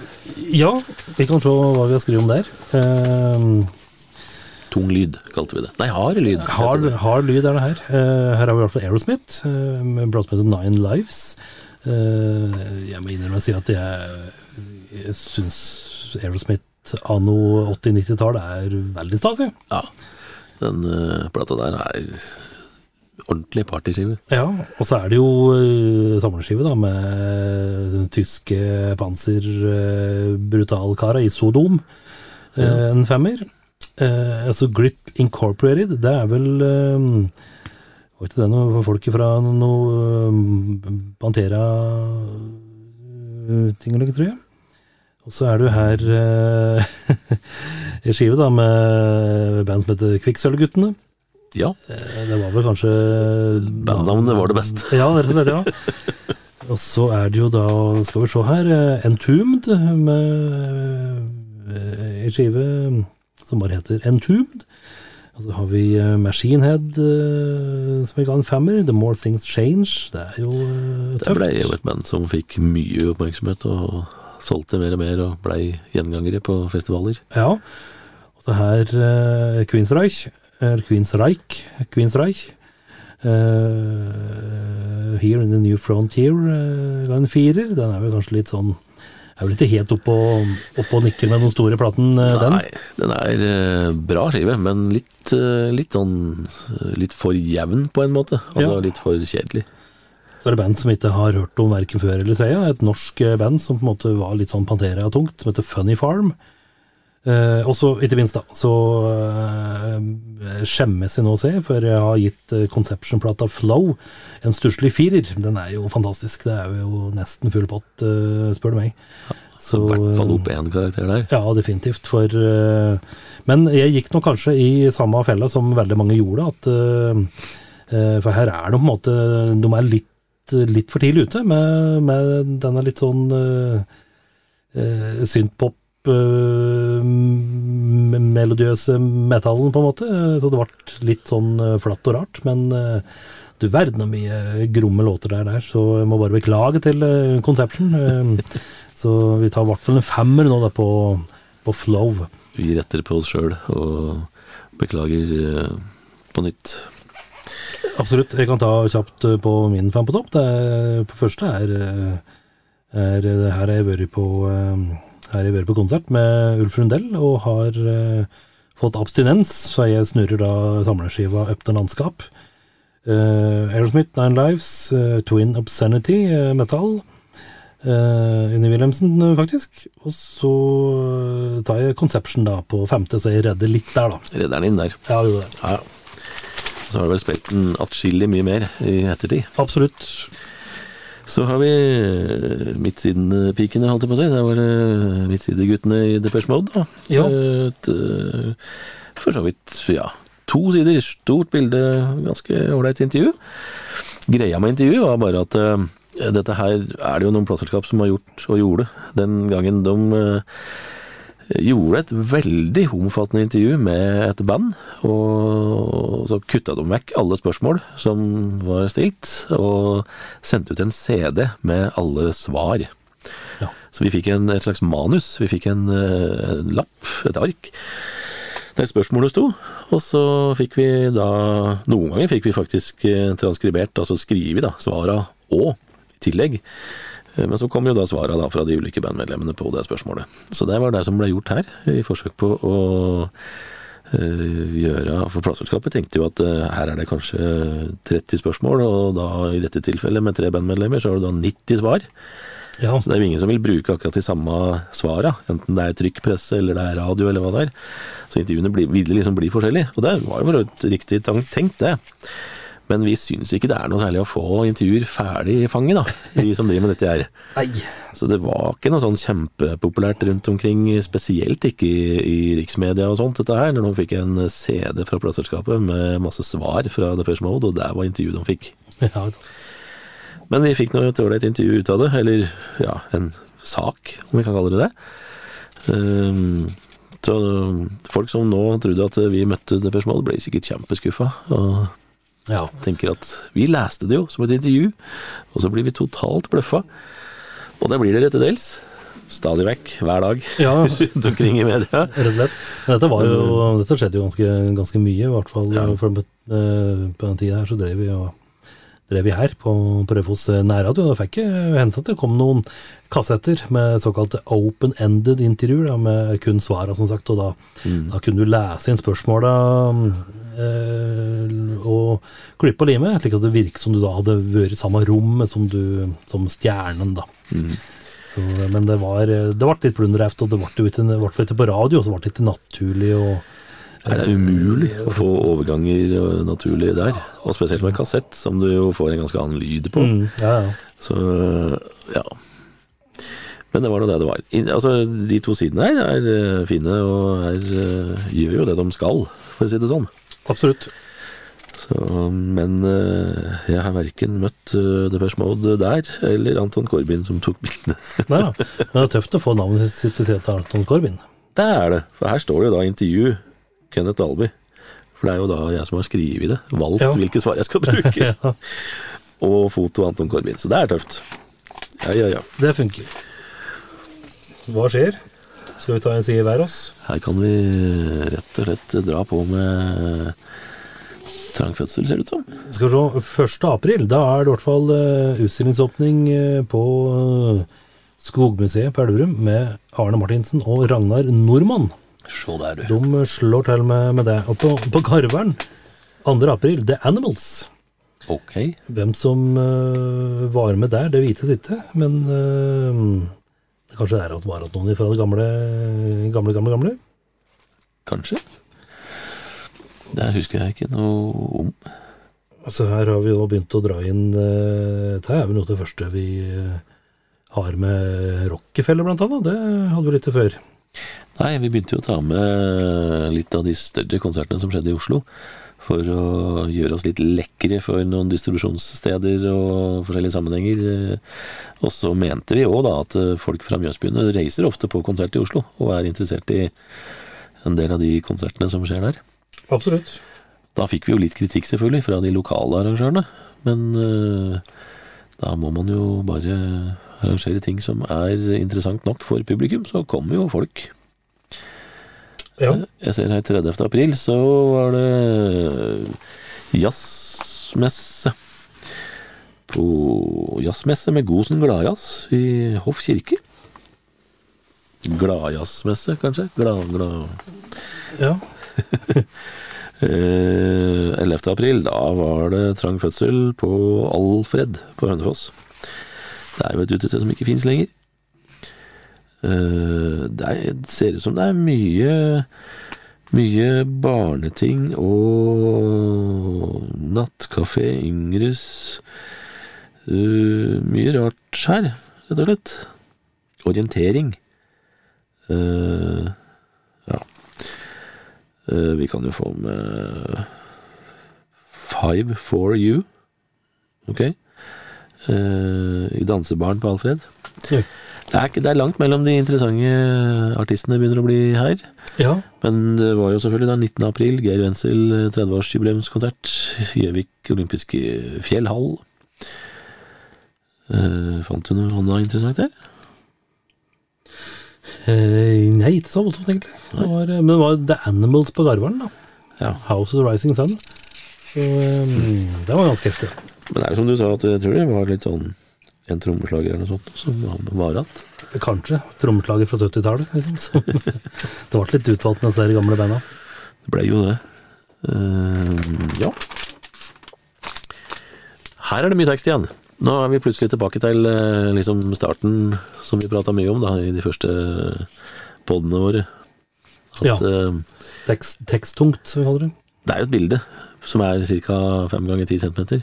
E: Ja, vi kan se hva vi har skrevet om der. Eh,
D: Tung lyd, kalte vi det. Nei, hard lyd.
E: hard, hard lyd er det her. Eh, her har vi i hvert fall Aerosmith, uh, med bladspillet Nine Lives. Eh, jeg må innrømme å si at jeg, jeg syns Aerosmith anno 80-90-tall er veldig stas. jeg.
D: Ja, den eh, plata der er ordentlig partyskive.
E: Ja, og så er det jo samleskive da, med den tyske panser-brutalkara i Sodom. Eh,
D: Ja.
E: En femmer. Eh, altså Grip Incorporated, det er vel eh, Var ikke det noe folk fra noe uh, Pantera-ting eller noe, tror jeg? Og så er du her eh, i skive da med band som heter Kvikksølvguttene.
D: Ja,
E: Eh, Det var vel kanskje
D: bandnavnet var det beste.
E: Ja, rett og slett, ja. Og så er det jo da, skal vi se her, eh, Entombed med eh, en skive som bare heter Entombed. Og så har vi eh, Machine Head, eh, som vi ga en femmer. The More Things Change. Det er jo tøft.
D: Det
E: tøft.
D: ble jo et band som fikk mye oppmerksomhet og solgte mer og mer og blei gjengangere på festivaler.
E: Ja. Og så her uh, Queensreich, eller Queensreich, Queensreich. Uh, Here in the New Frontier uh, ga en firer. Den er vel kanskje litt sånn Er vel ikke helt oppe og, opp og nikker med den store platen, eh, den.
D: Nei, den er eh, bra skive, men litt, eh, litt sånn eh, Litt for jevn, på en måte. Altså
E: Ja.
D: litt for kjedelig.
E: Så er det band som ikke har hørt om verken før eller siden. Et norsk eh, band som på en måte var litt sånn Pantera-tungt, som heter Funny Farm. Eh, og så, ikke minst, da, så eh, skjemmes jeg nå å se, for jeg har gitt eh, Conception-plata Flow en stusslig firer. Den er jo fantastisk. Det er jo nesten full pott, eh, spør du meg.
D: Så i hvert fall opp én karakter der.
E: Ja, definitivt. For Men jeg gikk nok kanskje i samme fella som veldig mange gjorde, at For her er det på en måte De er litt, litt for tidlig ute med, med denne litt sånn uh, pop-melodiøse metallen, på en måte. Så det ble litt sånn eh, flatt og rart. Men eh, du verden så mye gromme låter det er der, så jeg må bare beklage til eh, Conception. Eh, Så vi tar i hvert fall en femmer nå da på, på Flow.
D: Vi retter på oss sjøl og beklager eh, på nytt.
E: Absolutt. Jeg kan ta kjapt eh, på min fem på topp. Det er, på første er, eh, er Her har jeg vært på eh, Her i Børe på konsert med Ulf Rundell og har eh, fått abstinens, så jeg snurrer da samleskiva Up til landskap. Uh, Aerosmith, Nine Lives, eh, Twin Obscenity, eh, Metal. Uh, Unni Wilhelmsen, eh, faktisk. Og så eh, tar jeg Conception da på femte, så jeg redder litt der, da.
D: Redder den inn der.
E: Ja, jo det.
D: Ja, ja. Så har du vel spilt den atskillig mye mer i ettertid.
E: Absolutt.
D: Så har vi eh, midtsidepikene, holdt jeg på å si. Det var det midtsideguttene i Depeche Mode, da.
E: Ja.
D: Et, eh, for så vidt, ja. To sider, stort bilde, ganske ålreit intervju. Greia med intervjuet var bare at eh, dette her er det jo noen plateselskap som har gjort og gjorde den gangen de eh, gjorde et veldig omfattende intervju med et band, og så kutta de vekk alle spørsmål som var stilt, og sendte ut en CD med alle svar.
E: Ja.
D: Så vi fikk en, et slags manus, vi fikk en, eh, en lapp, et ark, der spørsmålet sto, og så fikk vi da, noen ganger fikk vi faktisk eh, transkribert, altså skrevet, da, svara og i tillegg. Eh, Men så kom jo da svara da fra de ulike bandmedlemmene på det spørsmålet. Så det var det som ble gjort her, i forsøk på å gjøre For plateselskapet tenkte jo at eh, her er det kanskje 30 spørsmål, og da i dette tilfellet med tre bandmedlemmer, så har du da 90 svar.
E: Ja,
D: Så det er jo ingen som vil bruke akkurat de samme svara, enten det er trykkpresse eller det er radio eller hva det er. Så intervjuene blir, vil liksom bli forskjellige, og det var jo for riktig tenkt, det. Men vi syns ikke det er noe særlig å få intervjuer ferdig i fanget, da, vi som driver med dette her.
E: nei.
D: Så det var ikke noe sånn kjempepopulært rundt omkring, spesielt ikke i, i riksmedia og sånt, dette her, når de fikk en CD fra plateselskapet med masse svar fra Depeche Mode, og der var intervjuet de fikk.
E: Ja,
D: Men vi fikk nå et ålreit intervju ut av det, eller ja, en sak, om vi kan kalle det det. Um, så folk som nå trodde at vi møtte Depeche Mode, ble sikkert kjempeskuffa, og
E: ja.
D: tenker at vi leste det jo som et intervju, og så blir vi totalt bløffa. Og det blir det til dels. Stadig vekk, hver dag,
E: Ja.
D: rundt omkring i media.
E: Rett og slett. Dette, var jo, dette skjedde jo ganske, ganske mye, i hvert fall.
D: Ja.
E: For eh, på den tida her så drev vi og, drev vi her på, på Raufoss nærradio. Det fikk hendt at det kom noen kassetter med såkalt open-ended intervjuer, da, med kun svara, som sagt. Og da, da kunne du lese inn spørsmåla eh, og klippe og lime, slik at det virket som du da hadde vært i samme rom som, du, som stjernen, da. Så, men det var det ble litt plunderheft, og det ble jo ikke, på radio, så ble det ikke naturlig og...
D: Nei, det er umulig å få overganger øh, naturlig der. Og spesielt med kassett, som du jo får en ganske annen lyd på.
E: mm, Ja, ja.
D: Så ja. Men det var nå det det var. Altså, de to sidene her er øh, fine og er, øh, gjør jo det de skal, for å si det sånn.
E: Absolutt.
D: Så, men øh, jeg har verken møtt øh, Depeche Mode der, eller Anton Corbin som tok bildene.
E: Nei da. Men det er tøft å få navnet sitt ved av Anton Corbin.
D: Det er det, for her står det jo da intervju Kenneth Dalby. For det er jo da jeg som har skrevet det, valgt
E: Ja.
D: hvilke svar jeg skal bruke.
E: Ja,
D: og foto Anton Corbin, så det er tøft. Ja, ja, ja.
E: det funker. Hva skjer? Skal vi ta en side hver oss?
D: Her kan vi rett og slett dra på med trang fødsel, ser det ut som.
E: Skal vi se, 1. april, da er det i hvert fall eh, utstillingsåpning eh, på eh, Skogmuseet på Elverum med Arne Martinsen og Ragnar Normann.
D: Se der, du.
E: De slår til med, med det. Og på, på Karveren, 2. april, The Animals.
D: Ok.
E: Hvem som uh, var med der, det vites ikke, men eh, kanskje det er at var at noen fra det gamle, gamle, gamle, gamle.
D: Kanskje. Det husker jeg ikke noe om.
E: Så her har vi jo begynt å dra inn eh, Dette er vel noe av det første vi eh, har med Rockefeller, blant annet. Det hadde vi litt til før.
D: Nei, vi begynte jo å ta med litt av de større konsertene som skjedde i Oslo. For å gjøre oss litt lekre for noen distribusjonssteder og forskjellige sammenhenger. Eh, Og så mente vi òg da at folk fra Mjøsbyene reiser ofte på konsert i Oslo, og er interessert i en del av de konsertene som skjer der.
E: Absolutt.
D: Da fikk vi jo litt kritikk selvfølgelig fra de lokale arrangørene, men uh, da må man jo bare arrangere ting som er interessant nok for publikum, så kommer jo folk.
E: Ja.
D: Jeg ser her 30. april, så var det jazzmesse. På jazzmesse med Gosen Gladjazz i Hoff kirke. Gladjazzmesse, kanskje? Glad, glad.
E: ja.
D: Eh, 11. april, da var det trang fødsel på Alfred på Hønefoss. Det er jo et utested som ikke fins lenger. Eh, det er, ser ut som det er mye mye barneting og nattkafé, Yngres uh, Mye rart her, rett og slett. Orientering. Uh. Eh, vi kan jo få med Five for you. Ok. Eh, I dansebaren på Alfred.
E: Ja.
D: Det er, det er langt mellom de interessante artistene begynner å bli her.
E: ja.
D: Men det var jo selvfølgelig da 19. april, Geir Wenzel 30-årsjubileumskonsert. Gjøvik olympiske fjellhall. Uh, fant du noe annet interessant der?
E: Eh, nei, ikke så voldsomt, egentlig. Det var, eh, men det var The Animals på Garvaren, da.
D: Ja.
E: House of the Rising Sun. Så um, det var ganske heftig.
D: Men det er som du sa, at jeg tror det var litt sånn en trommeslager eller noe sånt som var igjen.
E: Kanskje. Trommeslager fra 70-tallet. Liksom. Det ble litt utvalgt med disse gamle banda.
D: Det ble jo det. Uh, ja. Her er det mye tekst igjen. Nå er vi plutselig tilbake til eh, liksom starten som vi prata mye om da, i de første podene våre. At
E: Ja.
D: eh,
E: Tekst, teksttungt, som vi kaller det.
D: det er jo et bilde som er ca. 5 ganger 10 cm.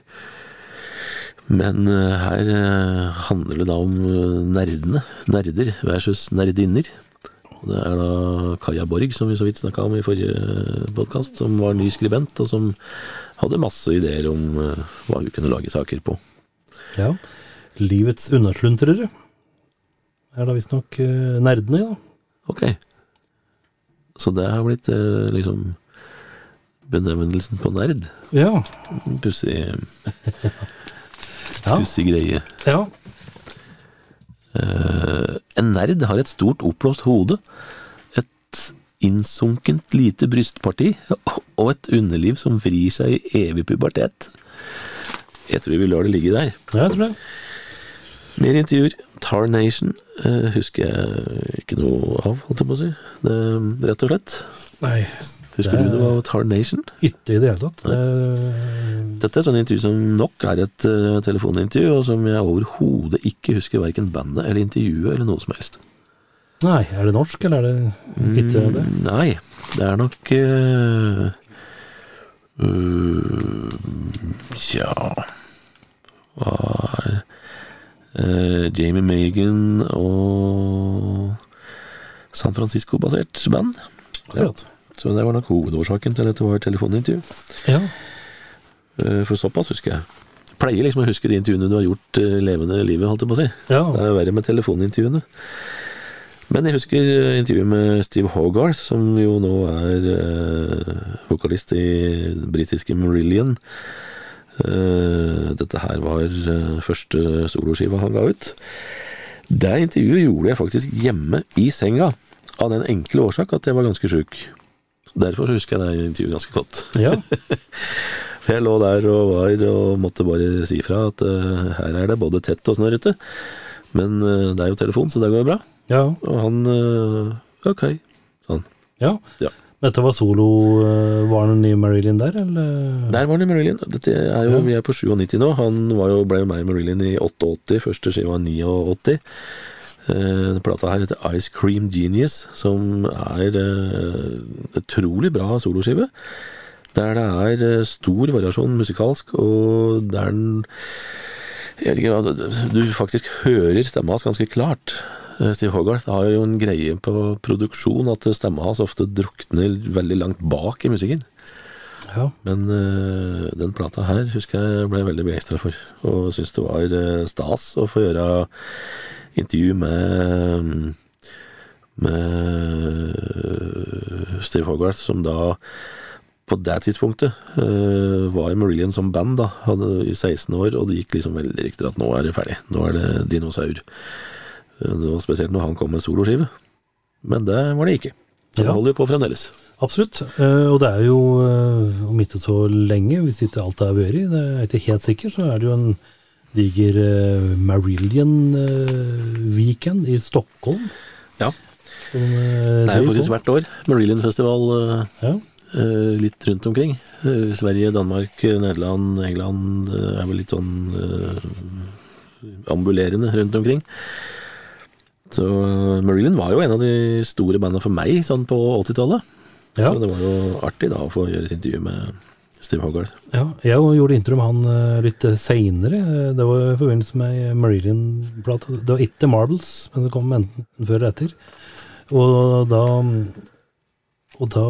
D: Men eh, her eh, handler det da om eh, nerdene. Nerder versus nerdinner. Det er da Kaja Borg, som vi så vidt snakka om i forrige podkast, som var ny skribent, og som hadde masse ideer om eh, hva hun kunne lage saker på.
E: Ja. Livets unnasluntrere er da visstnok uh, nerdene, ja.
D: Ok. Så det har blitt eh, liksom benevnelsen på nerd.
E: Ja.
D: Pussig pussig greie.
E: ja.
D: Eh, en nerd har et stort oppblåst hode, et innsunkent lite brystparti og et underliv som vrir seg i evig pubertet. Jeg tror vi lar det ligge der.
E: ja, jeg tror det.
D: Mer intervjuer. Tar Nation eh, husker jeg ikke noe av, holdt jeg på å si. Det, rett og slett.
E: Nei,
D: Husker
E: Det-
D: du noe av Tar Nation?
E: ikke i det hele tatt. Det,
D: Dette er et sånt intervju som nok er et uh, telefonintervju, og som jeg overhodet ikke husker verken bandet eller intervjuet eller noe som helst.
E: nei, er det norsk, eller er det ikke det?
D: Mm, Nei, det er nok uh, Tja Hva er uh, Jamie Megan og San Francisco-basert band.
E: Akkurat.
D: Så det var nok hovedårsaken til at det var telefonintervju.
E: Ja.
D: Uh, For såpass husker jeg. Jeg pleier liksom å huske de intervjuene du har gjort eh, levende livet, holdt jeg på å si.
E: ja.
D: Det er verre med telefonintervjuene. Men jeg husker eh, intervjuet med Steve Hogarth, som jo nå er eh, vokalist i britiske Marillion. Eh, dette her var eh, første soloskiva han ga ut. Det intervjuet gjorde jeg faktisk hjemme i senga, av den enkle årsak at jeg var ganske sjuk. Derfor husker jeg det intervjuet ganske godt.
E: ja.
D: For jeg lå der og var og måtte bare si fra at eh, her er det både tett og snørrete. Men eh, det er jo telefon, så det går bra.
E: Ja.
D: Og han eh, Ok, sånn.
E: ja.
D: Ja.
E: Dette var solo uh, Var han i Marilyn der, eller?
D: Der var det Marilyn. Dette er jo,
E: Ja.
D: Vi er på 97 nå. Han var jo, ble jo med i Marilyn i 88. Første skiva 89. Eh, plata her heter Ice Cream Genius, som er eh, utrolig bra soloskive. Der det er eh, stor variasjon musikalsk, og der den Du faktisk hører stemma hans ganske klart. Eh, Steve Hogarth har jo en greie på produksjon at stemma hans ofte drukner veldig langt bak i musikken.
E: Ja.
D: Men uh, den plata her husker jeg ble veldig begeistra for, og syns det var eh, stas å få gjøre intervju med med Steve Hogarth, som da på det tidspunktet uh, var i Marillion som band da, hadde i 16 år, og det gikk liksom veldig riktig at nå er det ferdig, nå er det dinosaur. Eh, spesielt når han kom med soloskive. Men det var det ikke. Så
E: Ja.
D: det holder jo på fremdeles.
E: Absolutt. Eh, og det er jo, eh, om ikke så lenge, hvis ikke alt er vært, det er ikke helt sikkert, så er det jo en diger uh, Marillion-weekend i Stockholm.
D: Ja.
E: Som, eh,
D: Det er jo faktisk hvert år. Marillion-festival eh,
E: Ja.
D: eh, litt rundt omkring. Eh, Sverige, Danmark, eh, Nederland, England eh, er vel litt sånn eh, ambulerende rundt omkring. Så Marilyn var jo en av de store bandene for meg sånn på 80-tallet.
E: Ja.
D: Så det var jo artig da å få gjøre et intervju med Steve Hogarth.
E: Ja, jeg gjorde intro med han eh, litt seinere. Det var i forbindelse med Marilyn-plata. Det var ikke Marbles, men det kom enten før eller etter. Og da Og da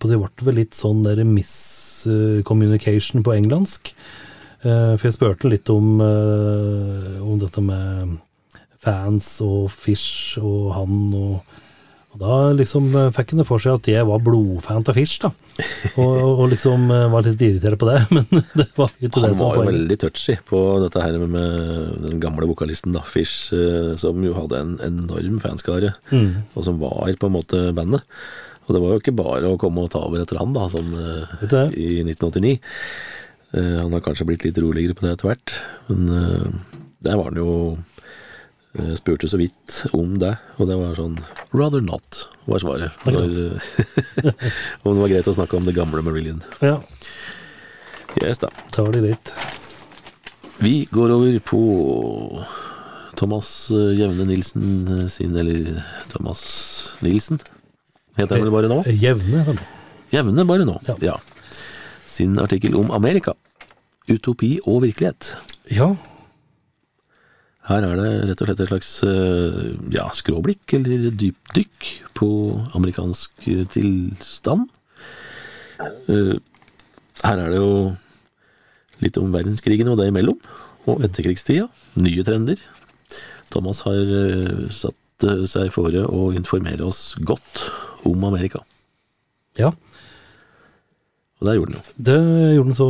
E: på det ble vel litt sånn der miscommunication på engelsk. Eh, For jeg spurte litt om, eh, om dette med fans og Fish og han og og da liksom eh, fikk han det for seg at jeg var blodfan av Fish, da. Og, og, liksom eh, var litt irritert på det, men det var ikke det
D: Han
E: som
D: var
E: var
D: jo veldig touchy på dette her med den gamle vokalisten da, Fish, eh, som jo hadde en enorm fanskare,
E: Mm.
D: og som var på en måte bandet. Og det var jo ikke bare å komme og ta over etter han, da, sånn i 1989. Eh, Han har kanskje blitt litt roligere på det etter hvert, men der var han jo eh, Spurte så vidt om det, og det var sånn Rather not, var svaret. Når, eh, om det var greit å snakke om det gamle Marillion.
E: Ja,
D: Yes, da.
E: var det greit.
D: Vi går over på Thomas eh, Jevne Nilsen sin, eller Thomas Nilsen, heter han vel bare nå?
E: Jevne.
D: Jevne bare nå,
E: Ja.
D: ja. Sin artikkel om Amerika. Utopi og virkelighet.
E: Ja,
D: Her er det rett og slett et slags eh, ja, skråblikk eller dypdykk på amerikansk tilstand. Eh, Her er det jo litt om verdenskrigen og det imellom, og etterkrigstida. Nye trender. Thomas har eh, satt seg fore å informere oss godt om Amerika.
E: ja.
D: Og det gjorde den jo.
E: Det gjorde den så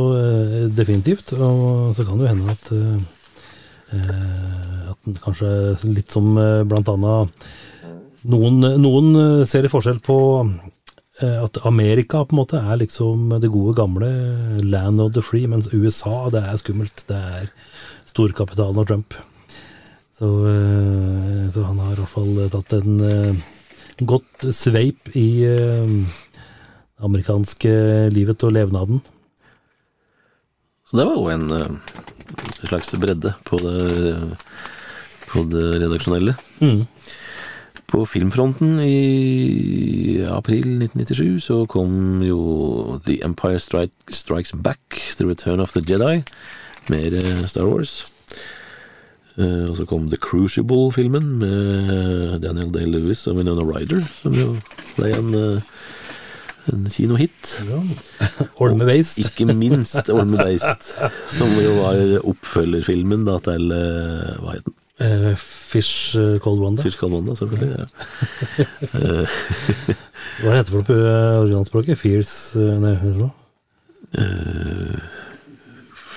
E: definitivt, og så kan det jo hende at at den kanskje litt som eh, blant annet noen, noen eh, ser i forskjell på eh, at Amerika på en måte er liksom det gode gamle land of the free, mens USA det er skummelt. Det er storkapitalen og Trump. Så, eh, så han har i hvert fall tatt en eh, godt sveip i eh, det amerikanske livet og levnaden.
D: Så det var jo en eh, slags bredde på det, på det redaksjonelle.
E: Mm.
D: På filmfronten i april 1997 så kom jo The Empire Strike, Strikes Back, The Return of the Jedi, mer eh, Star Wars. Eh, og så kom The Crucible-filmen med Daniel Day-Lewis og Winona Ryder, som jo ble en, eh, en kinohit.
E: Olme Beist.
D: Ikke minst Olme Beist, som jo var oppfølgerfilmen da, til eh, Hva het den?
E: Eh, Fish eh, Cold Wanda.
D: Fish Cold Wanda, selvfølgelig. Ja.
E: Hva heter det for noe på originalspråket? Fierce Nei, hva heter det?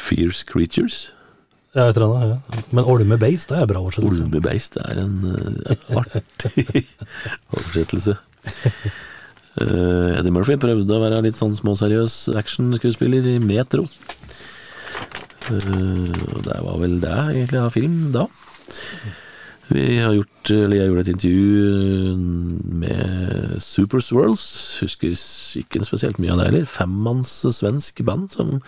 D: Fierce Creatures.
E: Ja, et eller annet. Ja. Men Olme Beist, det er bra oversettelse.
D: Olme Beist er en uh, artig oversettelse. Eh, Eddie Murphy prøvde å være litt sånn småseriøs actionskuespiller i Metro. Uh, og det var vel det egentlig av film da. Vi har gjort, eller Jeg gjorde et intervju med Super Swirls. Husker ikke spesielt mye av det heller. Femmanns svensk band som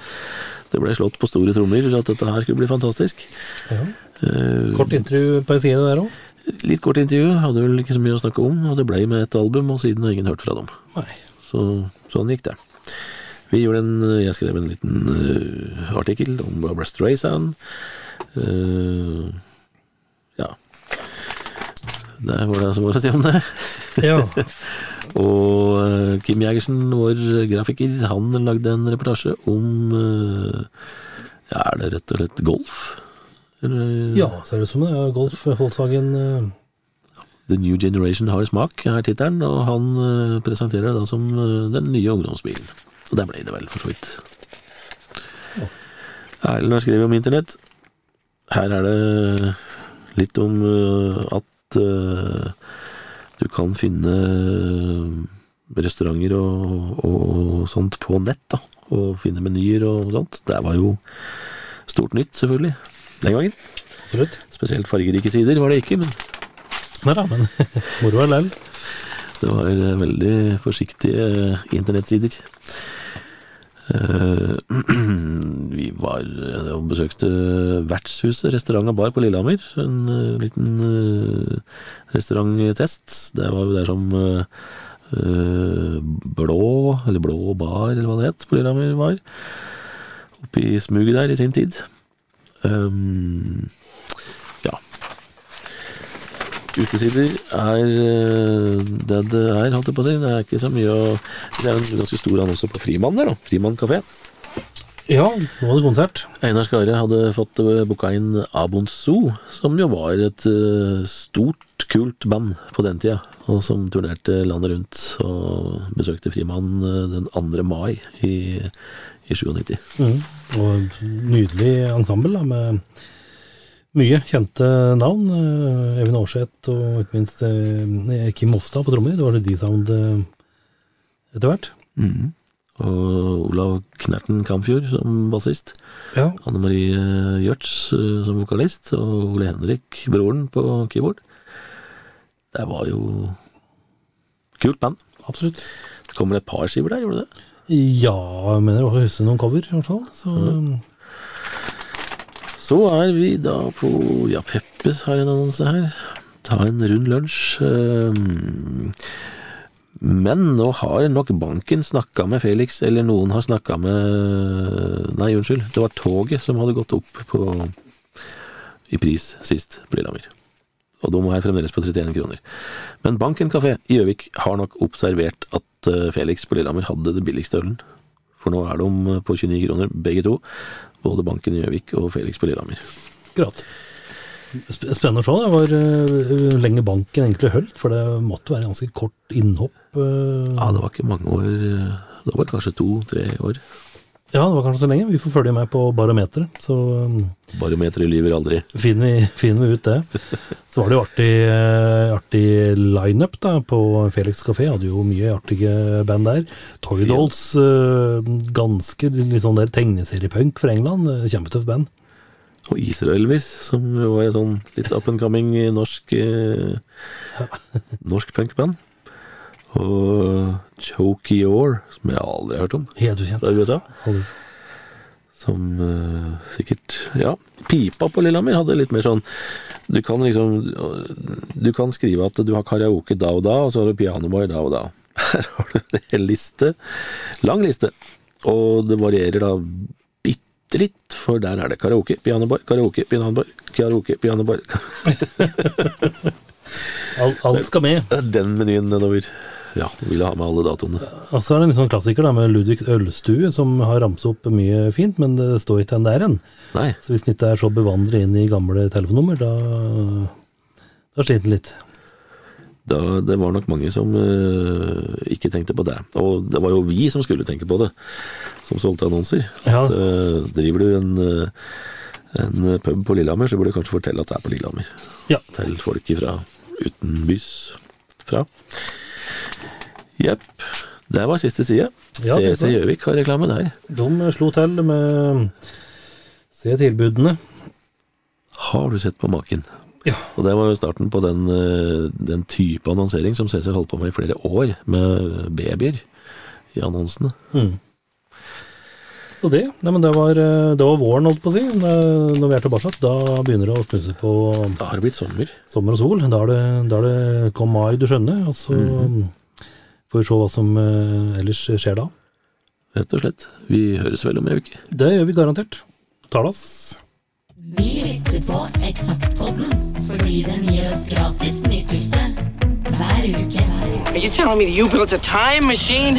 D: det ble slått på store trommer at dette her skulle bli fantastisk.
E: Ja.
D: Eh,
E: Kort intervju på sidene der òg?
D: Litt kort intervju, hadde vel ikke så mye å snakke om, og det ble med et album, og siden har ingen hørt fra dem. Så sånn gikk det. Vi gjorde en, jeg skrev en liten uh, artikkel om Barbara Streisand. Uh, ja. Det var det er som var å si om det.
E: Ja.
D: Og eh, Kim Jægersen, vår grafiker, han lagde en reportasje om uh, ja, Er det rett og slett golf? Eller,
E: ja, ser det ut som det. Golf Volkswagen eh,
D: The New Generation har smak, er tittelen, og han eh, presenterer det da som eh, den nye ungdomsbilen. Og der ble det vel, for så vidt. Erlend har skrevet om internett. Her er det litt om at du kan finne restauranter og, og sånt på nett, da. Og finne menyer og sånt. Det var jo stort nytt, selvfølgelig, den gangen.
E: Absolutt.
D: Spesielt fargerike sider var det ikke, men
E: Nei da, men moro likevel.
D: Det var eh, veldig forsiktige eh, internettsider. Eh, vi var og besøkte Vertshuset restaurant og bar på Lillehammer. En liten restauranttest. Det var jo der som Blå, eller Blå bar, eller hva det het, på Lillehammer var. Oppe i smuget der i sin tid. Um, ja, Utesider er eh, det det er, holdt jeg på å si. Det er ikke så mye å Det er en ganske stor annonse på Frimann der, da. Frimann kafé.
E: Ja, nå var det konsert.
D: Einar Skare hadde fått eh, booka inn Abonzo, som jo var et eh, stort, kult band på den tida. Og som turnerte landet rundt og besøkte Frimann den 2. mai i, i 97.
E: Mm. Og nydelig ensemble da, med mye kjente navn. Eh, Evin Aarseth og ikke minst eh, Kim Hofstad på trommer. Det var det D-Sound eh, etter hvert.
D: Mm. Og Olav Knerten Kamfjord som bassist.
E: Ja,
D: Anne Marie Gjørts som vokalist, og Ole Henrik, broren, på keyboard. Det var jo kult band.
E: absolutt.
D: Det kommer et par skiver der, gjorde det?
E: Ja, jeg mener å huske noen cover, i hvert fall. Så
D: Så er vi da på Ja, Peppes har en annonse her. Ta en rund lunsj. ehm, Men nå har nok banken snakka med Felix, eller noen har snakka med Nei, unnskyld. Det var toget som hadde gått opp på i pris sist på Lillehammer. Og de er fremdeles på 31 kroner. Men Banken kafé i Gjøvik har nok observert at eh, Felix på Lillehammer hadde det billigste ølen. For nå er de på 29 kroner, begge to. Både Banken i Gjøvik og Felix på Lillehammer.
E: akkurat. Spennende å se. Det var eh, hvor lenge banken egentlig holdt, for det måtte være ganske kort innhopp. eh.
D: Ja, det var ikke mange år. eh, Det var kanskje to-tre år.
E: Ja, det var kanskje så lenge. Vi får følge med på barometeret, så um,
D: Barometeret lyver aldri.
E: finner vi, finner vi ut det. Så var det jo artig, eh, artig lineup da, på Felix kafé. Hadde jo mye artige band der. Toy Dolls, ja. ganske litt sånn der tegneseriepunk fra England. eh, Kjempetøff band.
D: Og Israelvis, som var et sånn litt up and coming norsk ja. norsk punkband. Og Chokior, som jeg aldri har hørt om,
E: Helt ukjent.
D: USA.
E: Aldri.
D: Som uh, sikkert Ja, Pipa på Lillehammer hadde litt mer sånn Du kan liksom Du kan skrive at du har karaoke da og da, og så har du pianoboy da og da. Her har du en hel liste. Lang liste. Og det varierer da bitte litt, for der er det karaoke, pianobar, karaoke, pianobar, karaoke, pianobar.
E: Alt, alt skal med.
D: Den menyen nedover. Ja, vil ha med alle datoene.
E: Og så er det en sånn klassiker da, med Ludvigs ølstue, som har ramset opp mye fint, men det står ikke en der en.
D: Nei,
E: Så hvis en ikke er så bevandret inn i gamle telefonnummer, da, da sliter en litt.
D: da, det var nok mange som uh, ikke tenkte på det. Og det var jo vi som skulle tenke på det, som solgte annonser.
E: Ja.
D: At, eh, driver du en, eh, en pub på Lillehammer, så burde du kanskje fortelle at det er på Lillehammer.
E: Ja.
D: Til folk fra utenbys fra. Jepp. Det var siste side.
E: Ja,
D: CC Gjøvik har reklame der.
E: De slo til med Se tilbudene.
D: Har du sett på maken?
E: Ja.
D: Og det var jo starten på den, eh, den type annonsering som CC holdt på med i flere år, med babyer i annonsene.
E: Mm. Så det, nei, men det var, eh, det var våren, holdt på å si. Når vi er tilbake, da begynner det å knuse på
D: Da har det blitt sommer.
E: sommer og sol. Da er det, da er det kom mai, du skjønner. Og så får vi se hva som eh, ellers skjer da.
D: Rett og slett. Vi høres vel om ei uke.
E: Det gjør vi garantert. Talas.
A: Vi lytter på Eksaktpodden fordi den gir oss gratis nytelse
F: hver uke. Hver uke.
B: Are you telling me you built a time machine?